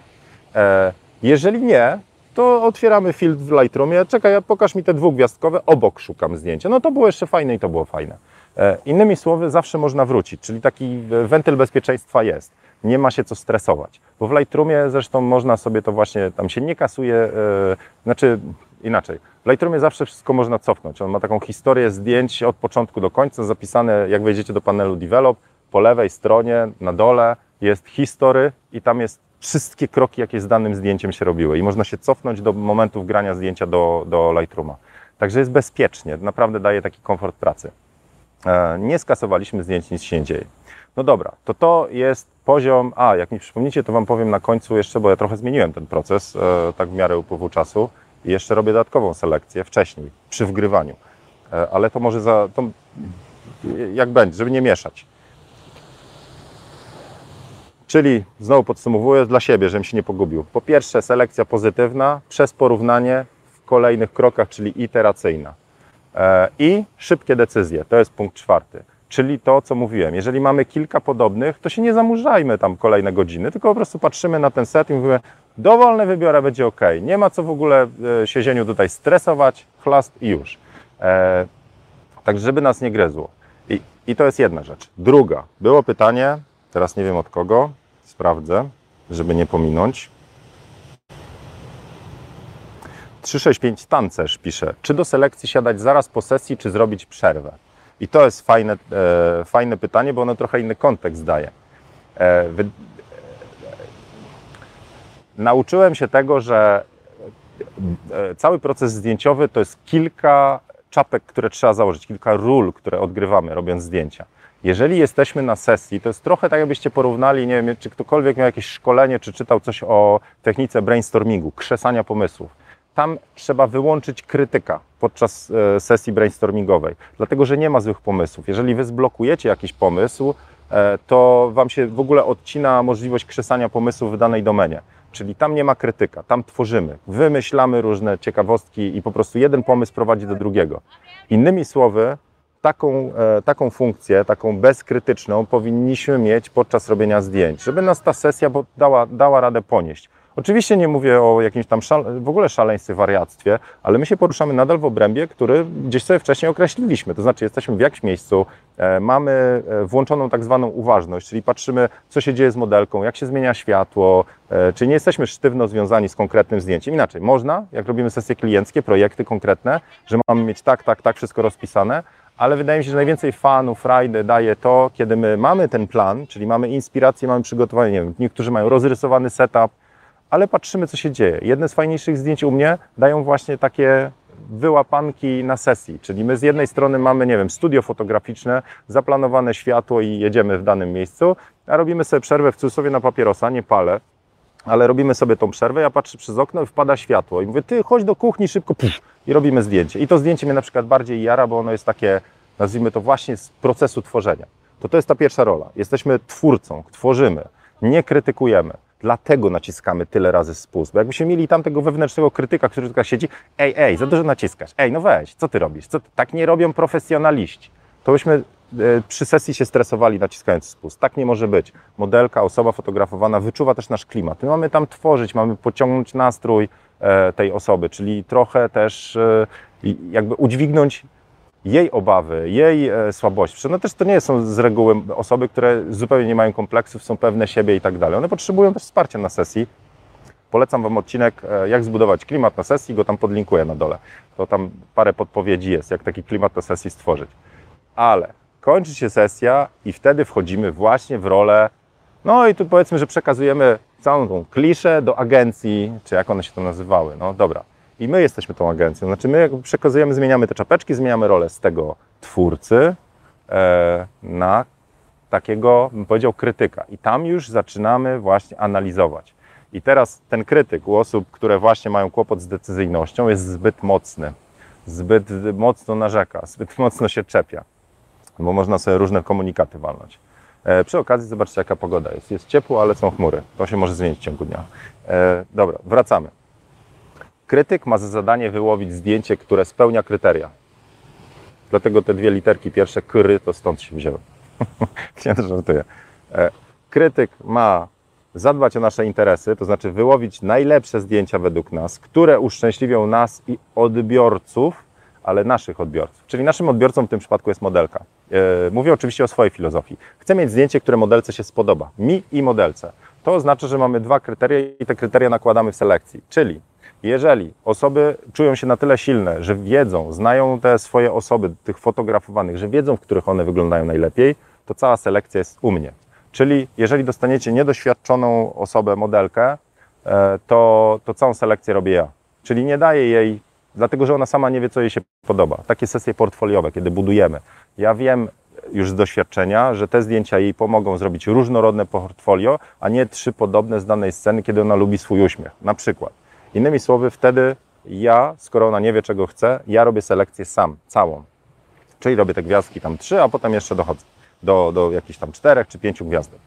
E, jeżeli nie, to otwieramy filtr w Lightroomie. Czekaj, pokaż mi te dwugwiazdkowe, obok szukam zdjęcia. No to było jeszcze fajne i to było fajne. E, innymi słowy, zawsze można wrócić, czyli taki wentyl bezpieczeństwa jest nie ma się co stresować. Bo w Lightroomie zresztą można sobie to właśnie, tam się nie kasuje, yy, znaczy inaczej. W Lightroomie zawsze wszystko można cofnąć. On ma taką historię zdjęć od początku do końca, zapisane, jak wejdziecie do panelu Develop, po lewej stronie, na dole jest history i tam jest wszystkie kroki, jakie z danym zdjęciem się robiły. I można się cofnąć do momentu wgrania zdjęcia do, do Lightrooma. Także jest bezpiecznie, naprawdę daje taki komfort pracy. E, nie skasowaliśmy zdjęć, nic się nie dzieje. No dobra, to to jest poziom, a jak mi przypomnicie, to Wam powiem na końcu jeszcze, bo ja trochę zmieniłem ten proces, e, tak w miarę upływu czasu i jeszcze robię dodatkową selekcję wcześniej, przy wgrywaniu. E, ale to może za, to, jak będzie, żeby nie mieszać. Czyli znowu podsumowuję dla siebie, żebym się nie pogubił. Po pierwsze, selekcja pozytywna przez porównanie w kolejnych krokach, czyli iteracyjna. E, I szybkie decyzje, to jest punkt czwarty. Czyli to, co mówiłem, jeżeli mamy kilka podobnych, to się nie zamurzajmy tam kolejne godziny, tylko po prostu patrzymy na ten set i mówimy, dowolne wybiorę, będzie ok. Nie ma co w ogóle e, siedzieniu tutaj stresować, chlast i już. E, tak, żeby nas nie gryzło. I, I to jest jedna rzecz. Druga, było pytanie, teraz nie wiem od kogo, sprawdzę, żeby nie pominąć. 365 tancerz pisze, czy do selekcji siadać zaraz po sesji, czy zrobić przerwę? I to jest fajne, e, fajne pytanie, bo ono trochę inny kontekst daje. E, wy, nauczyłem się tego, że e, cały proces zdjęciowy to jest kilka czapek, które trzeba założyć, kilka ról, które odgrywamy robiąc zdjęcia. Jeżeli jesteśmy na sesji, to jest trochę tak, jakbyście porównali, nie wiem, czy ktokolwiek miał jakieś szkolenie, czy czytał coś o technice brainstormingu, krzesania pomysłów. Tam trzeba wyłączyć krytyka podczas e, sesji brainstormingowej, dlatego że nie ma złych pomysłów. Jeżeli wy zblokujecie jakiś pomysł, e, to wam się w ogóle odcina możliwość krzesania pomysłów w danej domenie. Czyli tam nie ma krytyka, tam tworzymy, wymyślamy różne ciekawostki i po prostu jeden pomysł prowadzi do drugiego. Innymi słowy, taką, e, taką funkcję, taką bezkrytyczną powinniśmy mieć podczas robienia zdjęć, żeby nas ta sesja dała, dała radę ponieść. Oczywiście nie mówię o jakimś tam szale, w ogóle szaleństwie, wariactwie, ale my się poruszamy nadal w obrębie, który gdzieś sobie wcześniej określiliśmy. To znaczy jesteśmy w jakimś miejscu, e, mamy e, włączoną tak zwaną uważność, czyli patrzymy, co się dzieje z modelką, jak się zmienia światło, e, czyli nie jesteśmy sztywno związani z konkretnym zdjęciem. Inaczej, można, jak robimy sesje klienckie, projekty konkretne, że mamy mieć tak, tak, tak wszystko rozpisane, ale wydaje mi się, że najwięcej fanu, frajdy daje to, kiedy my mamy ten plan, czyli mamy inspirację, mamy przygotowanie, nie wiem, niektórzy mają rozrysowany setup, ale patrzymy, co się dzieje. Jedne z fajniejszych zdjęć u mnie dają właśnie takie wyłapanki na sesji, czyli my z jednej strony mamy, nie wiem, studio fotograficzne, zaplanowane światło i jedziemy w danym miejscu, a robimy sobie przerwę w cudzysłowie na papierosa, nie palę, ale robimy sobie tą przerwę, ja patrzę przez okno i wpada światło i mówię, ty chodź do kuchni szybko puf, i robimy zdjęcie. I to zdjęcie mnie na przykład bardziej jara, bo ono jest takie, nazwijmy to właśnie z procesu tworzenia. To to jest ta pierwsza rola. Jesteśmy twórcą, tworzymy, nie krytykujemy. Dlatego naciskamy tyle razy spust. Bo jakbyśmy mieli tam tego wewnętrznego krytyka, który tylko siedzi, ej, ej, za dużo naciskasz, ej, no weź, co ty robisz? Co ty? Tak nie robią profesjonaliści. To byśmy e, przy sesji się stresowali naciskając spust. Tak nie może być. Modelka, osoba fotografowana wyczuwa też nasz klimat. My mamy tam tworzyć, mamy pociągnąć nastrój e, tej osoby, czyli trochę też e, jakby udźwignąć jej obawy, jej e, słabości. No też to nie są z reguły osoby, które zupełnie nie mają kompleksów, są pewne siebie i tak dalej. One potrzebują też wsparcia na sesji. Polecam Wam odcinek, e, jak zbudować klimat na sesji, go tam podlinkuję na dole. To tam parę podpowiedzi jest, jak taki klimat na sesji stworzyć. Ale kończy się sesja i wtedy wchodzimy właśnie w rolę, no i tu powiedzmy, że przekazujemy całą tą kliszę do agencji, czy jak one się to nazywały, no dobra. I my jesteśmy tą agencją, znaczy my przekazujemy, zmieniamy te czapeczki, zmieniamy rolę z tego twórcy e, na takiego, bym powiedział, krytyka. I tam już zaczynamy właśnie analizować. I teraz ten krytyk u osób, które właśnie mają kłopot z decyzyjnością, jest zbyt mocny, zbyt mocno narzeka, zbyt mocno się czepia, bo można sobie różne komunikaty walnąć. E, przy okazji zobaczcie, jaka pogoda jest. Jest ciepło, ale są chmury. To się może zmienić w ciągu dnia. E, dobra, wracamy. Krytyk ma za zadanie wyłowić zdjęcie, które spełnia kryteria. Dlatego te dwie literki pierwsze, kry, to stąd się wzięły. Nie, żartuję. E, Krytyk ma zadbać o nasze interesy, to znaczy wyłowić najlepsze zdjęcia według nas, które uszczęśliwią nas i odbiorców, ale naszych odbiorców. Czyli naszym odbiorcą w tym przypadku jest modelka. E, Mówię oczywiście o swojej filozofii. Chcę mieć zdjęcie, które modelce się spodoba. Mi i modelce. To oznacza, że mamy dwa kryteria i te kryteria nakładamy w selekcji. Czyli jeżeli osoby czują się na tyle silne, że wiedzą, znają te swoje osoby, tych fotografowanych, że wiedzą, w których one wyglądają najlepiej, to cała selekcja jest u mnie. Czyli jeżeli dostaniecie niedoświadczoną osobę, modelkę, e, to, to całą selekcję robię ja. Czyli nie daję jej, dlatego że ona sama nie wie, co jej się podoba. Takie sesje portfoliowe, kiedy budujemy. Ja wiem już z doświadczenia, że te zdjęcia jej pomogą zrobić różnorodne portfolio, a nie trzy podobne z danej sceny, kiedy ona lubi swój uśmiech. Na przykład. Innymi słowy, wtedy ja, skoro ona nie wie, czego chce, ja robię selekcję sam, całą. Czyli robię te gwiazdki tam trzy, a potem jeszcze dochodzę do, do jakichś tam czterech czy pięciu gwiazdek.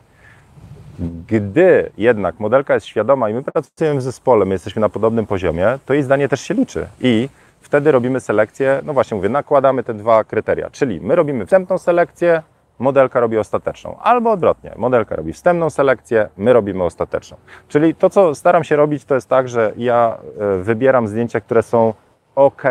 Gdy jednak modelka jest świadoma i my pracujemy w zespole, my jesteśmy na podobnym poziomie, to jej zdanie też się liczy. I wtedy robimy selekcję, no właśnie mówię, nakładamy te dwa kryteria, czyli my robimy wstępną selekcję, modelka robi ostateczną, albo odwrotnie, modelka robi wstępną selekcję, my robimy ostateczną. Czyli to, co staram się robić, to jest tak, że ja e, wybieram zdjęcia, które są ok.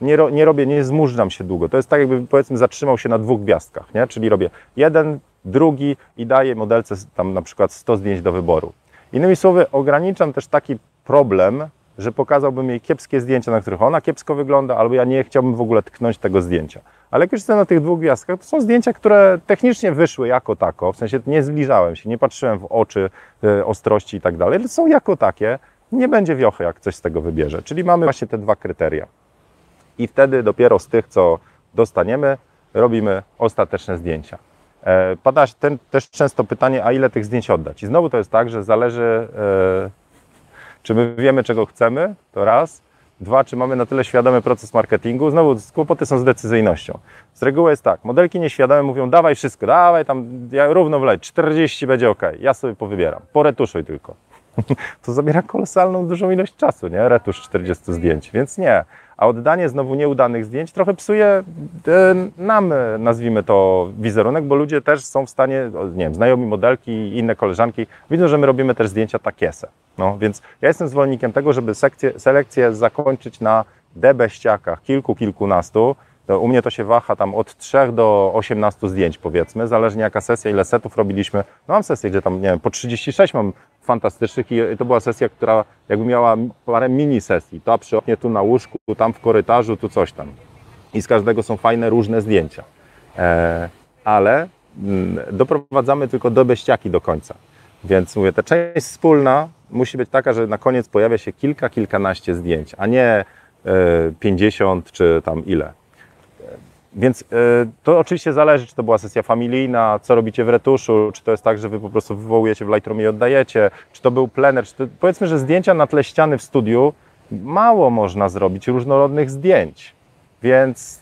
Nie, ro, nie robię, nie zmużdżam się długo. To jest tak, jakby powiedzmy zatrzymał się na dwóch gwiazdkach, nie? Czyli robię jeden, drugi i daję modelce tam na przykład 100 zdjęć do wyboru. Innymi słowy, ograniczam też taki problem że pokazałbym jej kiepskie zdjęcia, na których ona kiepsko wygląda, albo ja nie chciałbym w ogóle tknąć tego zdjęcia. Ale jak już jestem na tych dwóch gwiazdkach, to są zdjęcia, które technicznie wyszły jako tako, w sensie nie zbliżałem się, nie patrzyłem w oczy, e, ostrości i tak dalej, ale są jako takie, nie będzie wiochy, jak coś z tego wybierze. Czyli mamy właśnie te dwa kryteria. I wtedy dopiero z tych, co dostaniemy, robimy ostateczne zdjęcia. E, Pada ten, też często pytanie, a ile tych zdjęć oddać? I znowu to jest tak, że zależy, e, czy my wiemy, czego chcemy, to raz. Dwa, czy mamy na tyle świadomy proces marketingu. Znowu kłopoty są z decyzyjnością. Z reguły jest tak, modelki nieświadome mówią, dawaj wszystko, dawaj tam, ja równo wleć, 40 będzie ok, ja sobie powybieram, poretuszuj tylko. to zabiera kolosalną dużą ilość czasu, nie? Retusz 40 zdjęć, więc nie. A oddanie znowu nieudanych zdjęć trochę psuje e, nam, e, nazwijmy to, wizerunek, bo ludzie też są w stanie, nie wiem, znajomi modelki i inne koleżanki widzą, że my robimy też zdjęcia takiese. No, więc ja jestem zwolennikiem tego, żeby sekcję, selekcję zakończyć na debeściakach, kilku, kilkunastu. To u mnie to się waha tam od 3 do 18 zdjęć powiedzmy, zależnie jaka sesja, ile setów robiliśmy. No mam sesję, gdzie tam, nie wiem, po 36 mam fantastycznych i to była sesja, która jakby miała parę mini sesji. To przy oknie, tu na łóżku, tu tam w korytarzu, tu coś tam. I z każdego są fajne, różne zdjęcia. E, ale mm, doprowadzamy tylko do beściaki do końca. Więc mówię, ta część wspólna musi być taka, że na koniec pojawia się kilka, kilkanaście zdjęć, a nie e, 50 czy tam ile. Więc y, to oczywiście zależy, czy to była sesja familijna, co robicie w retuszu, czy to jest tak, że wy po prostu wywołujecie w Lightroomie i oddajecie, czy to był plener, czy to, powiedzmy, że zdjęcia na tle ściany w studiu, mało można zrobić różnorodnych zdjęć, więc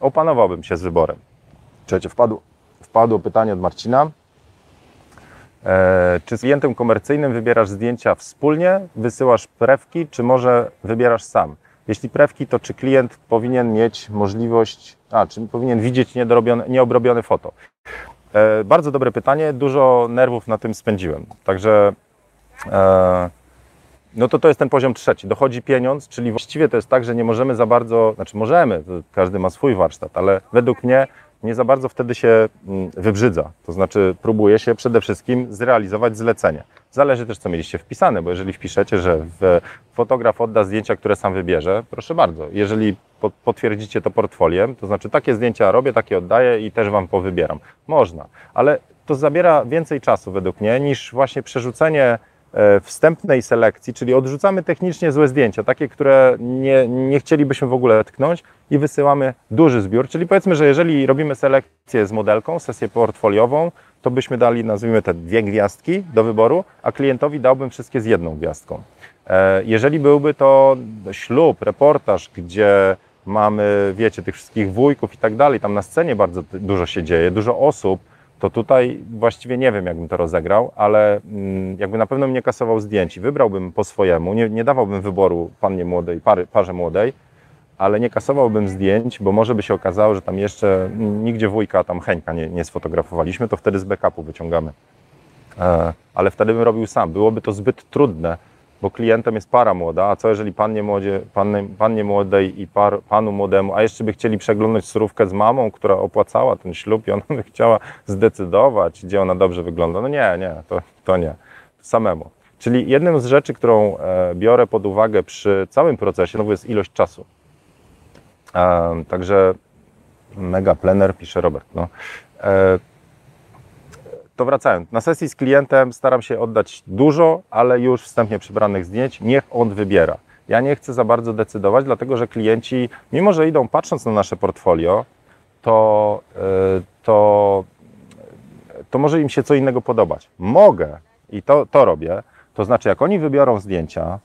opanowałbym się z wyborem. Trzecie, wpadło, wpadło pytanie od Marcina. E, czy z klientem komercyjnym wybierasz zdjęcia wspólnie, wysyłasz prewki, czy może wybierasz sam? Jeśli prewki, to czy klient powinien mieć możliwość, a czy powinien widzieć nieobrobione foto? E, bardzo dobre pytanie, dużo nerwów na tym spędziłem. Także e, no to to jest ten poziom trzeci. Dochodzi pieniądz, czyli właściwie to jest tak, że nie możemy za bardzo, znaczy możemy, każdy ma swój warsztat, ale według mnie nie za bardzo wtedy się mm, wybrzydza. To znaczy próbuje się przede wszystkim zrealizować zlecenie. Zależy też, co mieliście wpisane, bo jeżeli wpiszecie, że fotograf odda zdjęcia, które sam wybierze, proszę bardzo. Jeżeli po- potwierdzicie to portfoliem, to znaczy takie zdjęcia robię, takie oddaję i też Wam powybieram. Można, ale to zabiera więcej czasu według mnie niż właśnie przerzucenie wstępnej selekcji, czyli odrzucamy technicznie złe zdjęcia, takie, które nie, nie chcielibyśmy w ogóle tknąć i wysyłamy duży zbiór, czyli powiedzmy, że jeżeli robimy selekcję z modelką, sesję portfoliową, to byśmy dali, nazwijmy te dwie gwiazdki do wyboru, a klientowi dałbym wszystkie z jedną gwiazdką. E, Jeżeli byłby to ślub, reportaż, gdzie mamy, wiecie, tych wszystkich wujków i tak dalej, tam na scenie bardzo dużo się dzieje, dużo osób, to tutaj właściwie nie wiem, jakbym to rozegrał, ale mm, jakby na pewno mnie kasował zdjęć i wybrałbym po swojemu, nie, nie dawałbym wyboru pannie młodej, pary, parze młodej, ale nie kasowałbym zdjęć, bo może by się okazało, że tam jeszcze mm, nigdzie wujka, tam Heńka nie, nie sfotografowaliśmy, to wtedy z backupu wyciągamy. E, ale wtedy bym robił sam. Byłoby to zbyt trudne, bo klientem jest para młoda, a co jeżeli pannie, młodzie, pannie, pannie młodej i par, panu młodemu, a jeszcze by chcieli przeglądać surówkę z mamą, która opłacała ten ślub i ona by chciała zdecydować, gdzie ona dobrze wygląda. No nie, nie, to, to nie. Samemu. Czyli jedną z rzeczy, którą e, biorę pod uwagę przy całym procesie, no jest ilość czasu. E, także mega plener, pisze Robert. No. E, to wracając, na sesji z klientem staram się oddać dużo, ale już wstępnie przybranych zdjęć, niech on wybiera. Ja nie chcę za bardzo decydować, dlatego że klienci, mimo że idą patrząc na nasze portfolio, to, y, to, to może im się co innego podobać. Mogę i to, to robię, to znaczy jak oni wybiorą zdjęcia,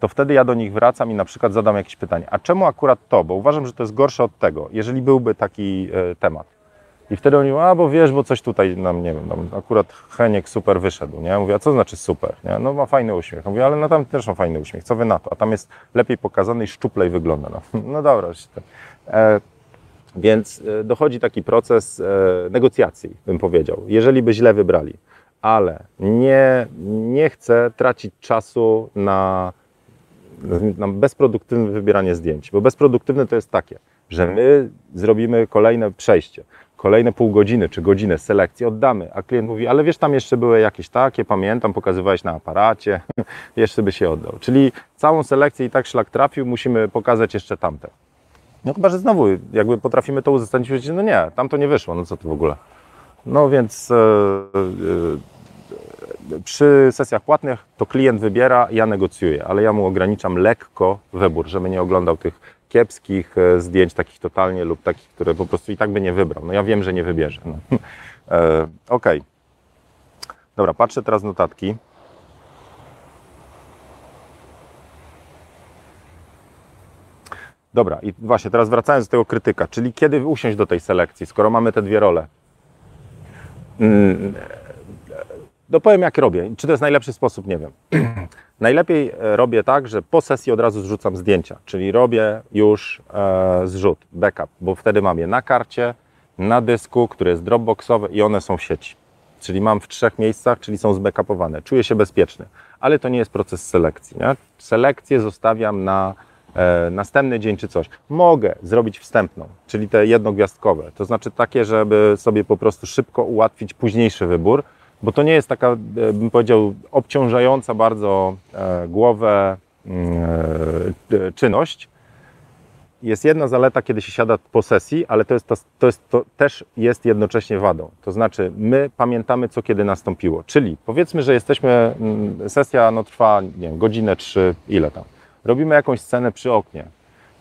to wtedy ja do nich wracam i na przykład zadam jakieś pytanie, a czemu akurat to? Bo uważam, że to jest gorsze od tego, jeżeli byłby taki y, temat. I wtedy oni mówią, a bo wiesz, bo coś tutaj nam, nie wiem, tam akurat Heniek super wyszedł, nie? Mówię, a co znaczy super, nie? No ma fajny uśmiech. Mówię, ale no tam też ma fajny uśmiech, co wy na to? A tam jest lepiej pokazany i szczuplej wygląda. No, no dobra, to. E, więc e, dochodzi taki proces e, negocjacji, bym powiedział, jeżeli by źle wybrali. Ale nie, nie chcę tracić czasu na, na bezproduktywne wybieranie zdjęć, bo bezproduktywne to jest takie, że my zrobimy kolejne przejście, kolejne pół godziny czy godzinę selekcji oddamy, a klient mówi, ale wiesz, tam jeszcze były jakieś takie, pamiętam, pokazywałeś na aparacie, jeszcze by się oddał. Czyli całą selekcję i tak szlak trafił, musimy pokazać jeszcze tamte. No chyba, że znowu jakby potrafimy to uzasadnić, no nie, tam to nie wyszło, no co to w ogóle. No więc e, e, przy sesjach płatnych to klient wybiera, ja negocjuję, ale ja mu ograniczam lekko wybór, żeby nie oglądał tych kiepskich e, zdjęć, takich totalnie lub takich, które po prostu i tak by nie wybrał. No ja wiem, że nie wybierze. No. E, Okej. Dobra, patrzę teraz notatki. Dobra, i właśnie teraz wracając do tego krytyka, czyli kiedy usiąść do tej selekcji, skoro mamy te dwie role? Mm, Dopowiem jak robię. Czy to jest najlepszy sposób, nie wiem. Najlepiej e, robię tak, że po sesji od razu zrzucam zdjęcia, czyli robię już e, zrzut, backup, bo wtedy mam je na karcie, na dysku, który jest dropboxowy i one są w sieci. Czyli mam w trzech miejscach, czyli są zbackupowane. Czuję się bezpieczny, ale to nie jest proces selekcji. Nie? Selekcję zostawiam na e, następny dzień czy coś. Mogę zrobić wstępną, czyli te jednogwiazdkowe, to znaczy takie, żeby sobie po prostu szybko ułatwić późniejszy wybór, bo to nie jest taka, e, bym powiedział, obciążająca bardzo e, głowę mm, e, czynność. Jest jedna zaleta, kiedy się siada po sesji, ale to, jest to, to, jest, to też jest jednocześnie wadą. To znaczy, my pamiętamy, co kiedy nastąpiło. Czyli powiedzmy, że jesteśmy, mm, sesja no, trwa nie wiem, godzinę, trzy, ile tam. Robimy jakąś scenę przy oknie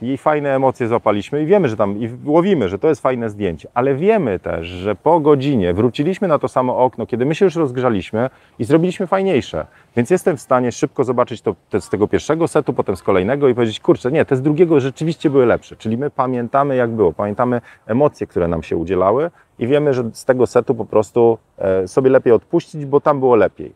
i fajne emocje złapaliśmy i wiemy, że tam, i łowimy, że to jest fajne zdjęcie, ale wiemy też, że po godzinie wróciliśmy na to samo okno, kiedy my się już rozgrzaliśmy i zrobiliśmy fajniejsze. Więc jestem w stanie szybko zobaczyć to z tego pierwszego setu, potem z kolejnego i powiedzieć, kurczę, nie, te z drugiego rzeczywiście były lepsze. Czyli my pamiętamy, jak było, pamiętamy emocje, które nam się udzielały i wiemy, że z tego setu po prostu e, sobie lepiej odpuścić, bo tam było lepiej.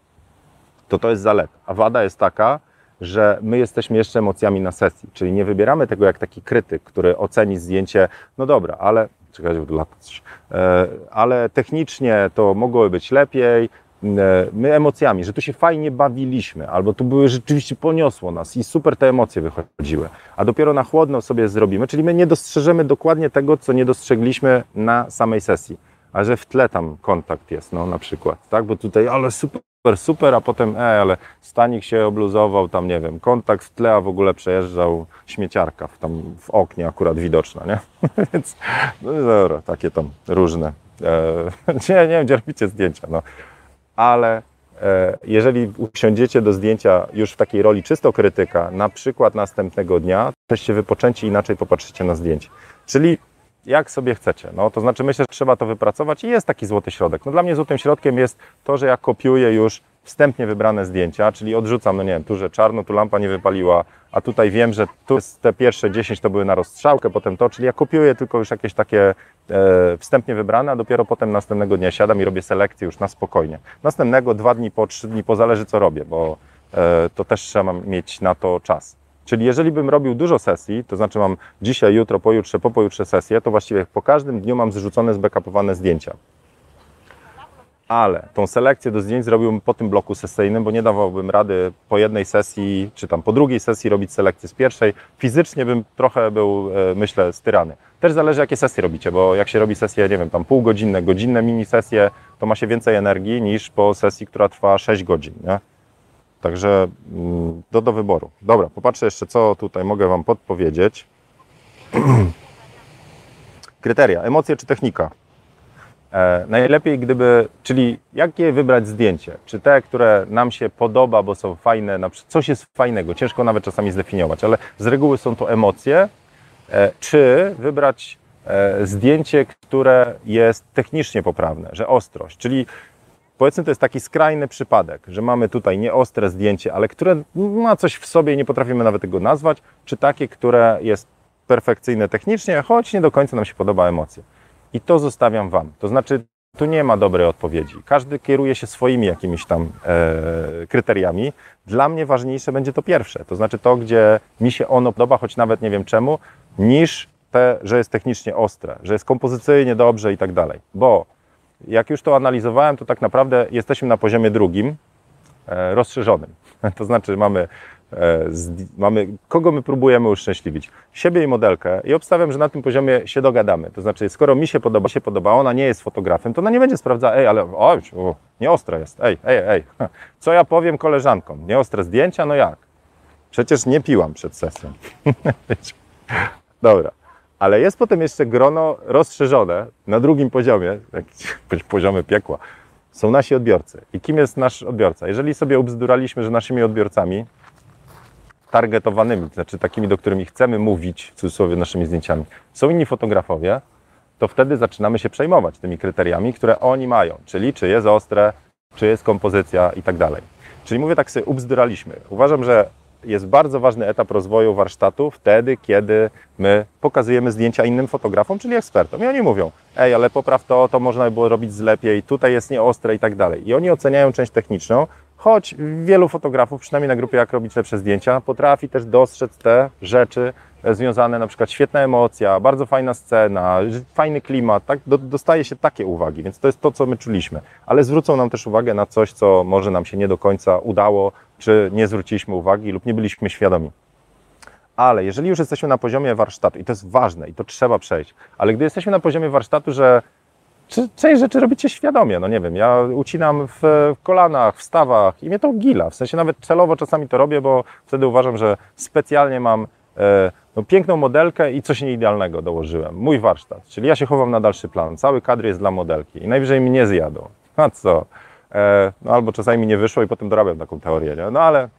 To to jest zaleta. A wada jest taka, że my jesteśmy jeszcze emocjami na sesji, czyli nie wybieramy tego jak taki krytyk, który oceni zdjęcie, no dobra, ale czekajcie, bo tu lata coś, e, ale technicznie to mogłoby być lepiej, e, my emocjami, że tu się fajnie bawiliśmy, albo tu były rzeczywiście poniosło nas i super te emocje wychodziły, a dopiero na chłodno sobie zrobimy, czyli my nie dostrzeżemy dokładnie tego, co nie dostrzegliśmy na samej sesji, a że w tle tam kontakt jest, no na przykład, tak, bo tutaj, ale super, super, a potem, e, ale stanik się obluzował, tam nie wiem, kontakt w tle, a w ogóle przejeżdżał śmieciarka w, tam w oknie akurat widoczna, nie? Więc, no dobra, takie tam różne. E, nie, nie wiem, gdzie robicie zdjęcia, no. Ale e, jeżeli usiądziecie do zdjęcia już w takiej roli czysto krytyka, na przykład następnego dnia, jesteście wypoczęci inaczej popatrzycie na zdjęcie. Czyli jak sobie chcecie. No, to znaczy myślę, że trzeba to wypracować i jest taki złoty środek. No, dla mnie złotym środkiem jest to, że ja kopiuję już wstępnie wybrane zdjęcia, czyli odrzucam, no nie wiem, tu, że czarno, tu lampa nie wypaliła, a tutaj wiem, że tu te pierwsze 10 to były na rozstrzałkę, potem to, czyli ja kopiuję tylko już jakieś takie e, wstępnie wybrane, a dopiero potem następnego dnia siadam i robię selekcję już na spokojnie. Następnego, dwa dni po, trzy dni po, zależy co robię, bo e, to też trzeba mieć na to czas. Czyli jeżeli bym robił dużo sesji, to znaczy mam dzisiaj, jutro, pojutrze, po pojutrze sesję, to właściwie po każdym dniu mam zrzucone, zbackupowane zdjęcia. Ale tą selekcję do zdjęć zrobiłbym po tym bloku sesyjnym, bo nie dawałbym rady po jednej sesji, czy tam po drugiej sesji robić selekcję z pierwszej. Fizycznie bym trochę był, e, myślę, styrany. Też zależy, jakie sesje robicie, bo jak się robi sesje, nie wiem, tam półgodzinne, godzinne mini sesje, to ma się więcej energii niż po sesji, która trwa 6 godzin. Nie? Także mm, do, do wyboru. Dobra, popatrzę jeszcze, co tutaj mogę Wam podpowiedzieć. Kryteria, emocje czy technika? E, najlepiej gdyby, czyli jakie wybrać zdjęcie? Czy te, które nam się podoba, bo są fajne, na przykład coś jest fajnego, ciężko nawet czasami zdefiniować, ale z reguły są to emocje, e, czy wybrać e, zdjęcie, które jest technicznie poprawne, że ostrość, czyli Powiedzmy, to jest taki skrajny przypadek, że mamy tutaj nieostre zdjęcie, ale które ma coś w sobie, nie potrafimy nawet tego nazwać, czy takie, które jest perfekcyjne technicznie, choć nie do końca nam się podoba emocje. I to zostawiam Wam. To znaczy, tu nie ma dobrej odpowiedzi. Każdy kieruje się swoimi jakimiś tam e, kryteriami. Dla mnie ważniejsze będzie to pierwsze, to znaczy to, gdzie mi się ono podoba, choć nawet nie wiem czemu, niż te, że jest technicznie ostre, że jest kompozycyjnie dobrze i tak dalej. Bo jak już to analizowałem, to tak naprawdę jesteśmy na poziomie drugim, e, rozszerzonym. To znaczy mamy E, mamy, kogo my próbujemy uszczęśliwić? Siebie i modelkę i obstawiam, że na tym poziomie się dogadamy. To znaczy, skoro mi się podoba, się podoba, ona nie jest fotografem, to ona nie będzie sprawdzała, ej, ale o, nieostre jest, ej, ej, ej, co ja powiem koleżankom? Nieostre zdjęcia? No jak? Przecież nie piłam przed sesją. Dobra. Ale jest potem jeszcze grono rozszerzone na drugim poziomie, poziomy piekła, są nasi odbiorcy. I kim jest nasz odbiorca? Jeżeli sobie ubzduraliśmy, że naszymi odbiorcami targetowanymi, to znaczy takimi, do którymi chcemy mówić, w cudzysłowie naszymi zdjęciami, są inni fotografowie, to wtedy zaczynamy się przejmować tymi kryteriami, które oni mają, czyli czy jest ostre, czy jest kompozycja i tak dalej. Czyli mówię tak sobie, ubzduraliśmy. Uważam, że jest bardzo ważny etap rozwoju warsztatu wtedy, kiedy my pokazujemy zdjęcia innym fotografom, czyli ekspertom. I oni mówią, ej, ale popraw to, to można by było robić z lepiej, tutaj jest nieostre i tak dalej. I oni oceniają część techniczną, choć wielu fotografów, przynajmniej na grupie Jak robić lepsze zdjęcia, potrafi też dostrzec te rzeczy związane, na przykład świetna emocja, bardzo fajna scena, fajny klimat, tak? Do, dostaje się takie uwagi, więc to jest to, co my czuliśmy. Ale zwrócą nam też uwagę na coś, co może nam się nie do końca udało, czy nie zwróciliśmy uwagi lub nie byliśmy świadomi. Ale jeżeli już jesteśmy na poziomie warsztatu, i to jest ważne, i to trzeba przejść, ale gdy jesteśmy na poziomie warsztatu, że czy część rzeczy robicie świadomie, no nie wiem, ja ucinam w kolanach, w stawach i mnie to gila, w sensie nawet celowo czasami to robię, bo wtedy uważam, że specjalnie mam no, piękną modelkę i coś nieidealnego dołożyłem. Mój warsztat, czyli ja się chowam na dalszy plan, cały kadr jest dla modelki i najwyżej mnie zjadą. A co? E, no albo czasami mi nie wyszło i potem dorabiam taką teorię, nie? no ale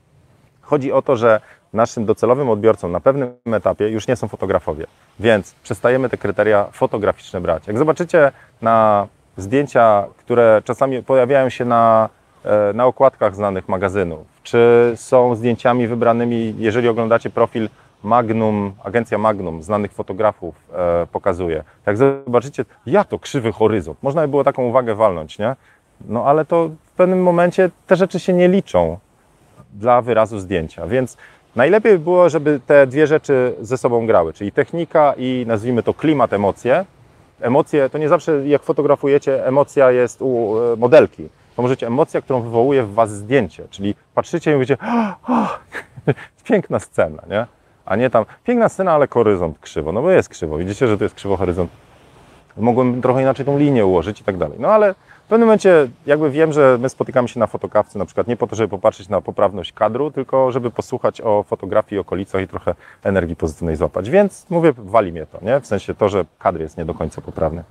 chodzi o to, że naszym docelowym odbiorcą na pewnym etapie już nie są fotografowie, więc przestajemy te kryteria fotograficzne brać. Jak zobaczycie na zdjęcia, które czasami pojawiają się na, e, na okładkach znanych magazynów, czy są zdjęciami wybranymi, jeżeli oglądacie profil Magnum, agencja Magnum, znanych fotografów e, pokazuje. Jak zobaczycie, ja to krzywy horyzont, można by było taką uwagę walnąć, nie? No ale to w pewnym momencie te rzeczy się nie liczą dla wyrazu zdjęcia, więc najlepiej by było, żeby te dwie rzeczy ze sobą grały, czyli technika i nazwijmy to klimat, emocje. Emocje to nie zawsze jak fotografujecie, emocja jest u e, modelki. To możecie emocja, którą wywołuje w Was zdjęcie, czyli patrzycie i mówicie, oh, piękna scena, nie? A nie tam, piękna scena, ale horyzont krzywo, no bo jest krzywo, widzicie, że to jest krzywo horyzont. Mogłem trochę inaczej tą linię ułożyć i tak dalej. No ale w pewnym momencie jakby wiem, że my spotykamy się na fotokawce na przykład nie po to, żeby popatrzeć na poprawność kadru, tylko żeby posłuchać o fotografii, okolicach i trochę energii pozytywnej złapać. Więc mówię, wali mnie to, nie? W sensie to, że kadr jest nie do końca poprawny.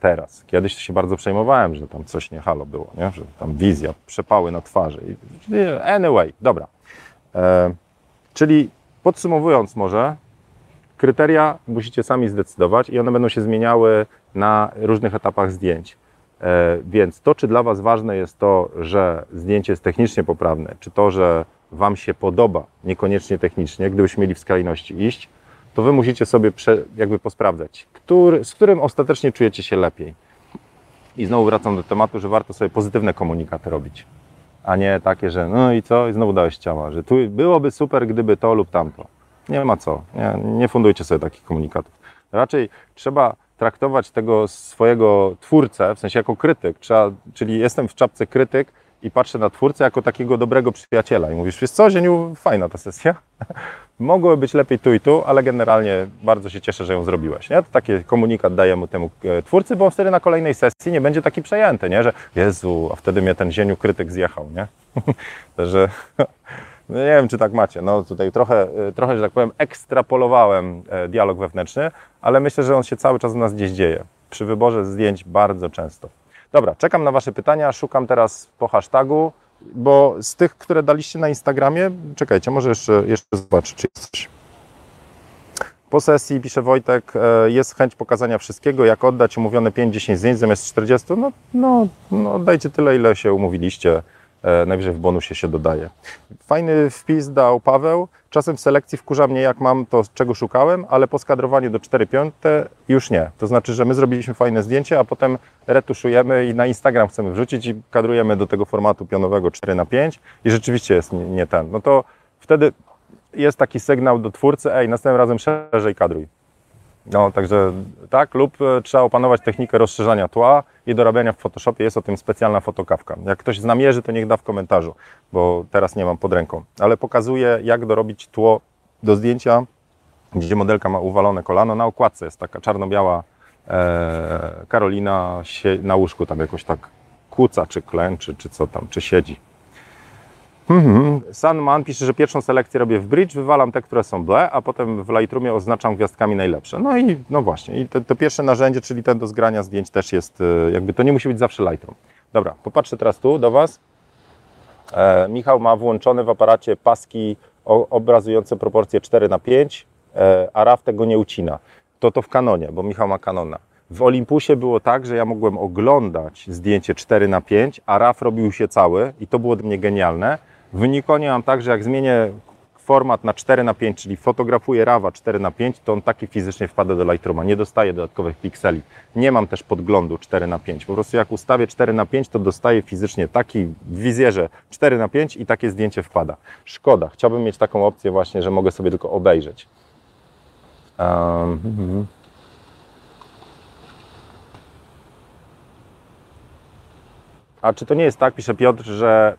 Teraz. Kiedyś się bardzo przejmowałem, że tam coś nie halo było, nie? Że tam wizja, przepały na twarzy. Anyway, dobra. E, czyli podsumowując może, kryteria musicie sami zdecydować i one będą się zmieniały na różnych etapach zdjęć. E, więc to, czy dla Was ważne jest to, że zdjęcie jest technicznie poprawne, czy to, że Wam się podoba, niekoniecznie technicznie, gdybyśmy mieli w skrajności iść, to Wy musicie sobie prze, jakby posprawdzać, który, z którym ostatecznie czujecie się lepiej. I znowu wracam do tematu, że warto sobie pozytywne komunikaty robić, a nie takie, że no i co, i znowu dałeś ciała, że tu byłoby super, gdyby to lub tamto. Nie ma co, nie, nie fundujcie sobie takich komunikatów. Raczej trzeba traktować tego swojego twórcę, w sensie jako krytyk, trzeba, czyli jestem w czapce krytyk i patrzę na twórcę jako takiego dobrego przyjaciela i mówisz, wiesz co, Zieniu, fajna ta sesja, mogłoby być lepiej tu i tu, ale generalnie bardzo się cieszę, że ją zrobiłeś, nie? To taki komunikat dajemy temu e, twórcy, bo on wtedy na kolejnej sesji nie będzie taki przejęty, nie? Że Jezu, a wtedy mnie ten Zieniu krytyk zjechał, nie? że no nie wiem, czy tak macie. No tutaj trochę, y, trochę, że tak powiem, ekstrapolowałem e, dialog wewnętrzny, ale myślę, że on się cały czas u nas gdzieś dzieje. Przy wyborze zdjęć bardzo często. Dobra, czekam na Wasze pytania, szukam teraz po hashtagu, bo z tych, które daliście na Instagramie, czekajcie, może jeszcze, jeszcze zobaczę, czy jest coś. Po sesji, pisze Wojtek, e, jest chęć pokazania wszystkiego, jak oddać umówione 5-10 zdjęć zamiast 40, no, no, no oddajcie tyle, ile się umówiliście. E, najwyżej w bonusie się dodaje. Fajny wpis dał Paweł. Czasem w selekcji wkurza mnie, jak mam to, czego szukałem, ale po skadrowaniu do 4.5 już nie. To znaczy, że my zrobiliśmy fajne zdjęcie, a potem retuszujemy i na Instagram chcemy wrzucić i kadrujemy do tego formatu pionowego 4 na 5 i rzeczywiście jest nie ten. No to wtedy jest taki sygnał do twórcy, ej, następnym razem szerzej kadruj. No, także tak, lub e, trzeba opanować technikę rozszerzania tła i dorabiania w Photoshopie. Jest o tym specjalna fotokawka. Jak ktoś znamierzy, to niech da w komentarzu, bo teraz nie mam pod ręką. Ale pokazuję, jak dorobić tło do zdjęcia, gdzie modelka ma uwalone kolano. Na okładce jest taka czarno-biała e, Karolina sie, na łóżku tam jakoś tak kuca, czy klęczy, czy co tam, czy siedzi. Mhm. Sunman pisze, że pierwszą selekcję robię w Bridge, wywalam te, które są ble, a potem w Lightroomie oznaczam gwiazdkami najlepsze. No i no właśnie, i to, to pierwsze narzędzie, czyli ten do zgrania zdjęć też jest, e, jakby to nie musi być zawsze Lightroom. Dobra, popatrzę teraz tu do Was. E, Michał ma włączone w aparacie paski o, obrazujące proporcje 4 na 5 e, a RAW tego nie ucina. To to w Canonie, bo Michał ma Canona. W Olympusie było tak, że ja mogłem oglądać zdjęcie 4 na 5 a RAW robił się cały i to było dla mnie genialne. W Nikonie mam tak, że jak zmienię format na 4 na 5 czyli fotografuję RAWa 4 na 5 to on taki fizycznie wpada do Lightrooma, nie dostaje dodatkowych pikseli. Nie mam też podglądu 4 na 5 Po prostu jak ustawię 4 na 5 to dostaję fizycznie taki w wizjerze 4 na 5 i takie zdjęcie wpada. Szkoda, chciałbym mieć taką opcję właśnie, że mogę sobie tylko obejrzeć. Um, A czy to nie jest tak, pisze Piotr, że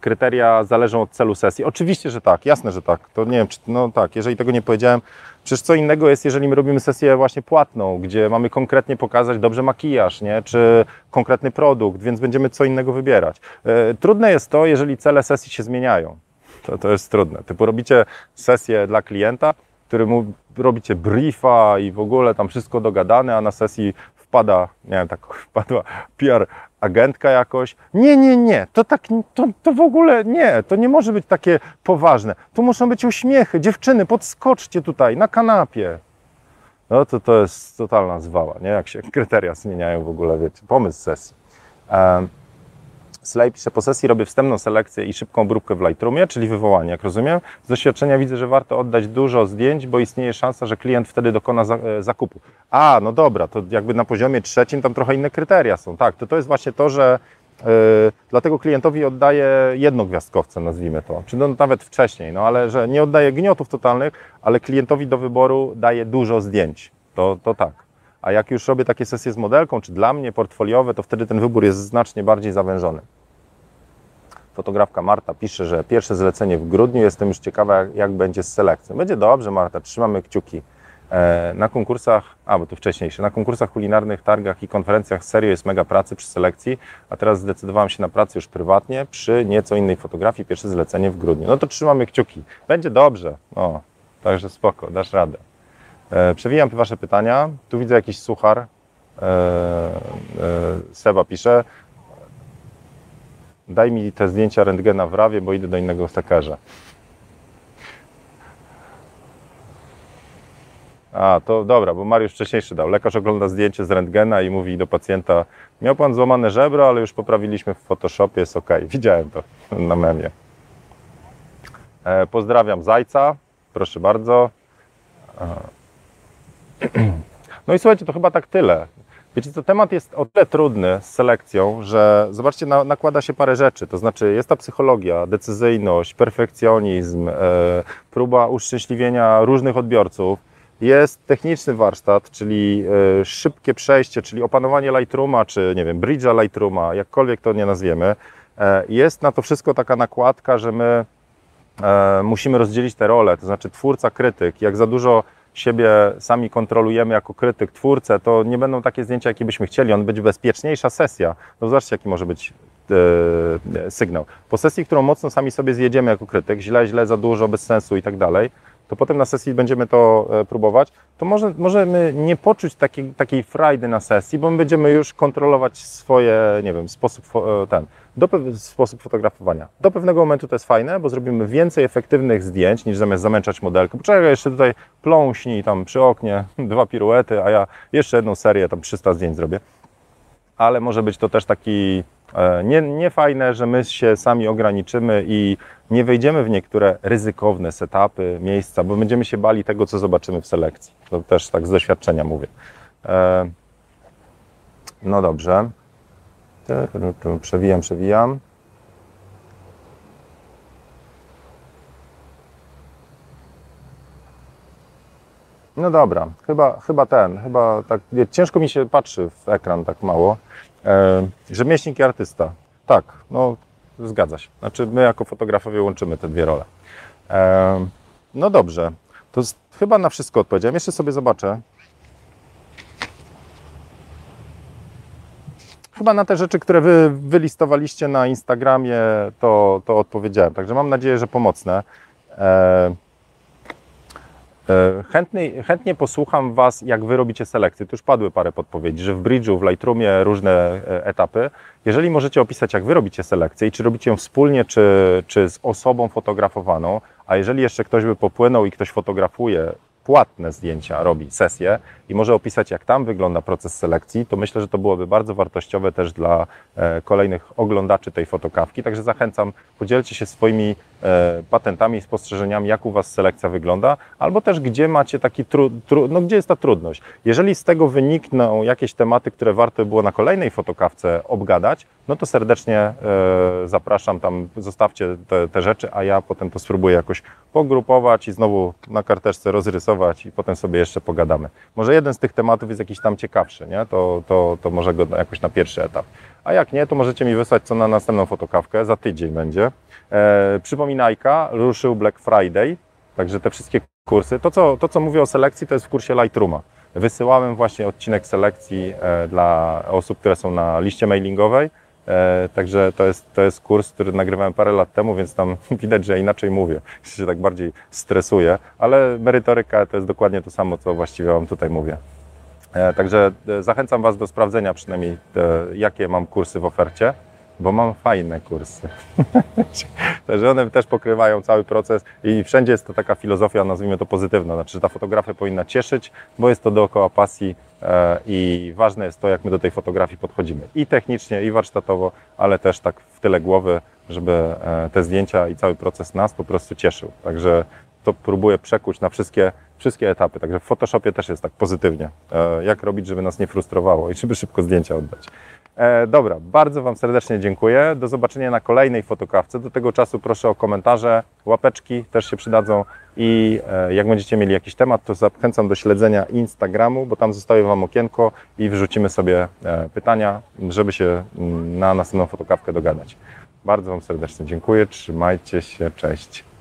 kryteria zależą od celu sesji? Oczywiście, że tak, jasne, że tak. To nie wiem, czy, no tak, jeżeli tego nie powiedziałem, przecież co innego jest, jeżeli my robimy sesję właśnie płatną, gdzie mamy konkretnie pokazać dobrze makijaż, nie? czy konkretny produkt, więc będziemy co innego wybierać. E, trudne jest to, jeżeli cele sesji się zmieniają. To, to jest trudne. Typu robicie sesję dla klienta, który mu robicie briefa i w ogóle tam wszystko dogadane, a na sesji wpada, nie wiem, tak wpadła PR agentka jakoś. Nie, nie, nie, to tak, to, to w ogóle nie, to nie może być takie poważne. Tu muszą być uśmiechy. Dziewczyny, podskoczcie tutaj na kanapie. No to to jest totalna zwała, nie? Jak się kryteria zmieniają w ogóle, wiecie, pomysł sesji. Um, Slay pisze, po sesji robię wstępną selekcję i szybką obróbkę w Lightroomie, czyli wywołanie, jak rozumiem. Z doświadczenia widzę, że warto oddać dużo zdjęć, bo istnieje szansa, że klient wtedy dokona e, zakupu. A, no dobra, to jakby na poziomie trzecim tam trochę inne kryteria są. Tak, to to jest właśnie to, że yy, dlatego klientowi oddaję jednogwiazdkowce, nazwijmy to, czy no, nawet wcześniej, no ale że nie oddaję gniotów totalnych, ale klientowi do wyboru daję dużo zdjęć. To, to tak. A jak już robię takie sesje z modelką, czy dla mnie portfoliowe, to wtedy ten wybór jest znacznie bardziej zawężony. Fotografka Marta pisze, że pierwsze zlecenie w grudniu. Jestem już ciekawa, jak, będzie z selekcją. Będzie dobrze, Marta, trzymamy kciuki. E, na konkursach, a bo to wcześniejsze, na konkursach kulinarnych, targach i konferencjach serio jest mega pracy przy selekcji, a teraz zdecydowałem się na pracę już prywatnie przy nieco innej fotografii. Pierwsze zlecenie w grudniu. No to trzymamy kciuki. Będzie dobrze. O, także spoko, dasz radę. E, przewijam Wasze pytania. Tu widzę jakiś suchar. E, e, Seba pisze. Daj mi te zdjęcia rentgena w rawie, bo idę do innego lekarza. A, to dobra, bo Mariusz wcześniejszy dał. Lekarz ogląda zdjęcie z rentgena i mówi do pacjenta miał pan złamane żebro, ale już poprawiliśmy w Photoshopie, jest ok. Widziałem to na memie. E, pozdrawiam Zajca, proszę bardzo. E, no i słuchajcie, to chyba tak tyle. Wiecie co, temat jest o tyle trudny z selekcją, że zobaczcie, na, nakłada się parę rzeczy. To znaczy jest ta psychologia, decyzyjność, perfekcjonizm, e, próba uszczęśliwienia różnych odbiorców. Jest techniczny warsztat, czyli e, szybkie przejście, czyli opanowanie Lightrooma, czy nie wiem, Bridge'a Lightrooma, jakkolwiek to nie nazwiemy. E, jest na to wszystko taka nakładka, że my e, musimy rozdzielić te role, to znaczy twórca, krytyk. Jak za dużo siebie sami kontrolujemy jako krytyk, twórcę, to nie będą takie zdjęcia, jakie byśmy chcieli. On będzie bezpieczniejsza sesja. No zobaczcie, jaki może być e, sygnał. Po sesji, którą mocno sami sobie zjedziemy jako krytyk, źle, źle, za dużo, bez sensu i tak dalej, to potem na sesji będziemy to e, próbować, to może, możemy nie poczuć takiej, takiej frajdy na sesji, bo my będziemy już kontrolować swoje, nie wiem, sposób e, ten, do, sposób fotografowania. Do pewnego momentu to jest fajne, bo zrobimy więcej efektywnych zdjęć, niż zamiast zamęczać modelkę. Poczekaj, jeszcze tutaj pląśnij tam przy oknie, dwa piruety, a ja jeszcze jedną serię, tam 300 zdjęć zrobię. Ale może być to też taki nie, nie fajne, że my się sami ograniczymy i nie wejdziemy w niektóre ryzykowne setupy, miejsca, bo będziemy się bali tego, co zobaczymy w selekcji. To też tak z doświadczenia mówię. E, no dobrze. Przewijam, przewijam. No dobra, chyba, chyba ten, chyba tak, ciężko mi się patrzy w ekran tak mało. E, rzemieślnik i artysta. Tak, no zgadza się. Znaczy my jako fotografowie łączymy te dwie role. E, no dobrze, to chyba na wszystko odpowiedziałem. Jeszcze sobie zobaczę. Chyba na te rzeczy, które wy wylistowaliście na Instagramie, to, to odpowiedziałem. Także mam nadzieję, że pomocne. E, Chętnie, chętnie posłucham Was, jak Wy robicie selekcję. Tu już padły parę podpowiedzi, że w Bridge'u, w Lightroomie różne e, etapy. Jeżeli możecie opisać, jak Wy robicie selekcję i czy robicie ją wspólnie, czy, czy z osobą fotografowaną, a jeżeli jeszcze ktoś by popłynął i ktoś fotografuje płatne zdjęcia, robi sesję i może opisać, jak tam wygląda proces selekcji, to myślę, że to byłoby bardzo wartościowe też dla e, kolejnych oglądaczy tej fotokawki. Także zachęcam, podzielcie się swoimi e, patentami i spostrzeżeniami, jak u Was selekcja wygląda, albo też gdzie macie taki tru, tru, no gdzie jest ta trudność. Jeżeli z tego wynikną jakieś tematy, które warto by było na kolejnej fotokawce obgadać, no to serdecznie e, zapraszam tam, zostawcie te, te rzeczy, a ja potem to spróbuję jakoś pogrupować i znowu na karteczce rozrysować i potem sobie jeszcze pogadamy. Może jeden z tych tematów jest jakiś tam ciekawszy, nie? To, to, to może go jakoś na pierwszy etap. A jak nie, to możecie mi wysłać co na następną fotokawkę, za tydzień będzie. E, przypominajka, ruszył Black Friday, także te wszystkie kursy, to co, to co mówię o selekcji, to jest w kursie Lightrooma. Wysyłałem właśnie odcinek selekcji e, dla osób, które są na liście mailingowej, także to jest, to jest kurs, który nagrywałem parę lat temu, więc tam widać, że inaczej mówię, się tak bardziej stresuję, ale merytoryka to jest dokładnie to samo, co właściwie Wam tutaj mówię. E, Także e, zachęcam Was do sprawdzenia przynajmniej, e, jakie mam kursy w ofercie, bo mam fajne kursy. Także one też pokrywają cały proces i wszędzie jest to taka filozofia, nazwijmy to pozytywna, znaczy, że ta fotografia powinna cieszyć, bo jest to dookoła pasji e, i ważne jest to, jak my do tej fotografii podchodzimy. I technicznie, i warsztatowo, ale też tak w tyle głowy, żeby e, te zdjęcia i cały proces nas po prostu cieszył. Także to próbuję przekuć na wszystkie, wszystkie etapy. Także w Photoshopie też jest tak pozytywnie. E, Jak robić, żeby nas nie frustrowało i żeby szybko zdjęcia oddać. E, dobra, bardzo Wam serdecznie dziękuję. Do zobaczenia na kolejnej fotokawce. Do tego czasu proszę o komentarze, łapeczki też się przydadzą i e, jak będziecie mieli jakiś temat, to zachęcam do śledzenia Instagramu, bo tam zostawię Wam okienko i wrzucimy sobie e, pytania, żeby się mm, na następną fotokawkę dogadać. Bardzo Wam serdecznie dziękuję, trzymajcie się, cześć.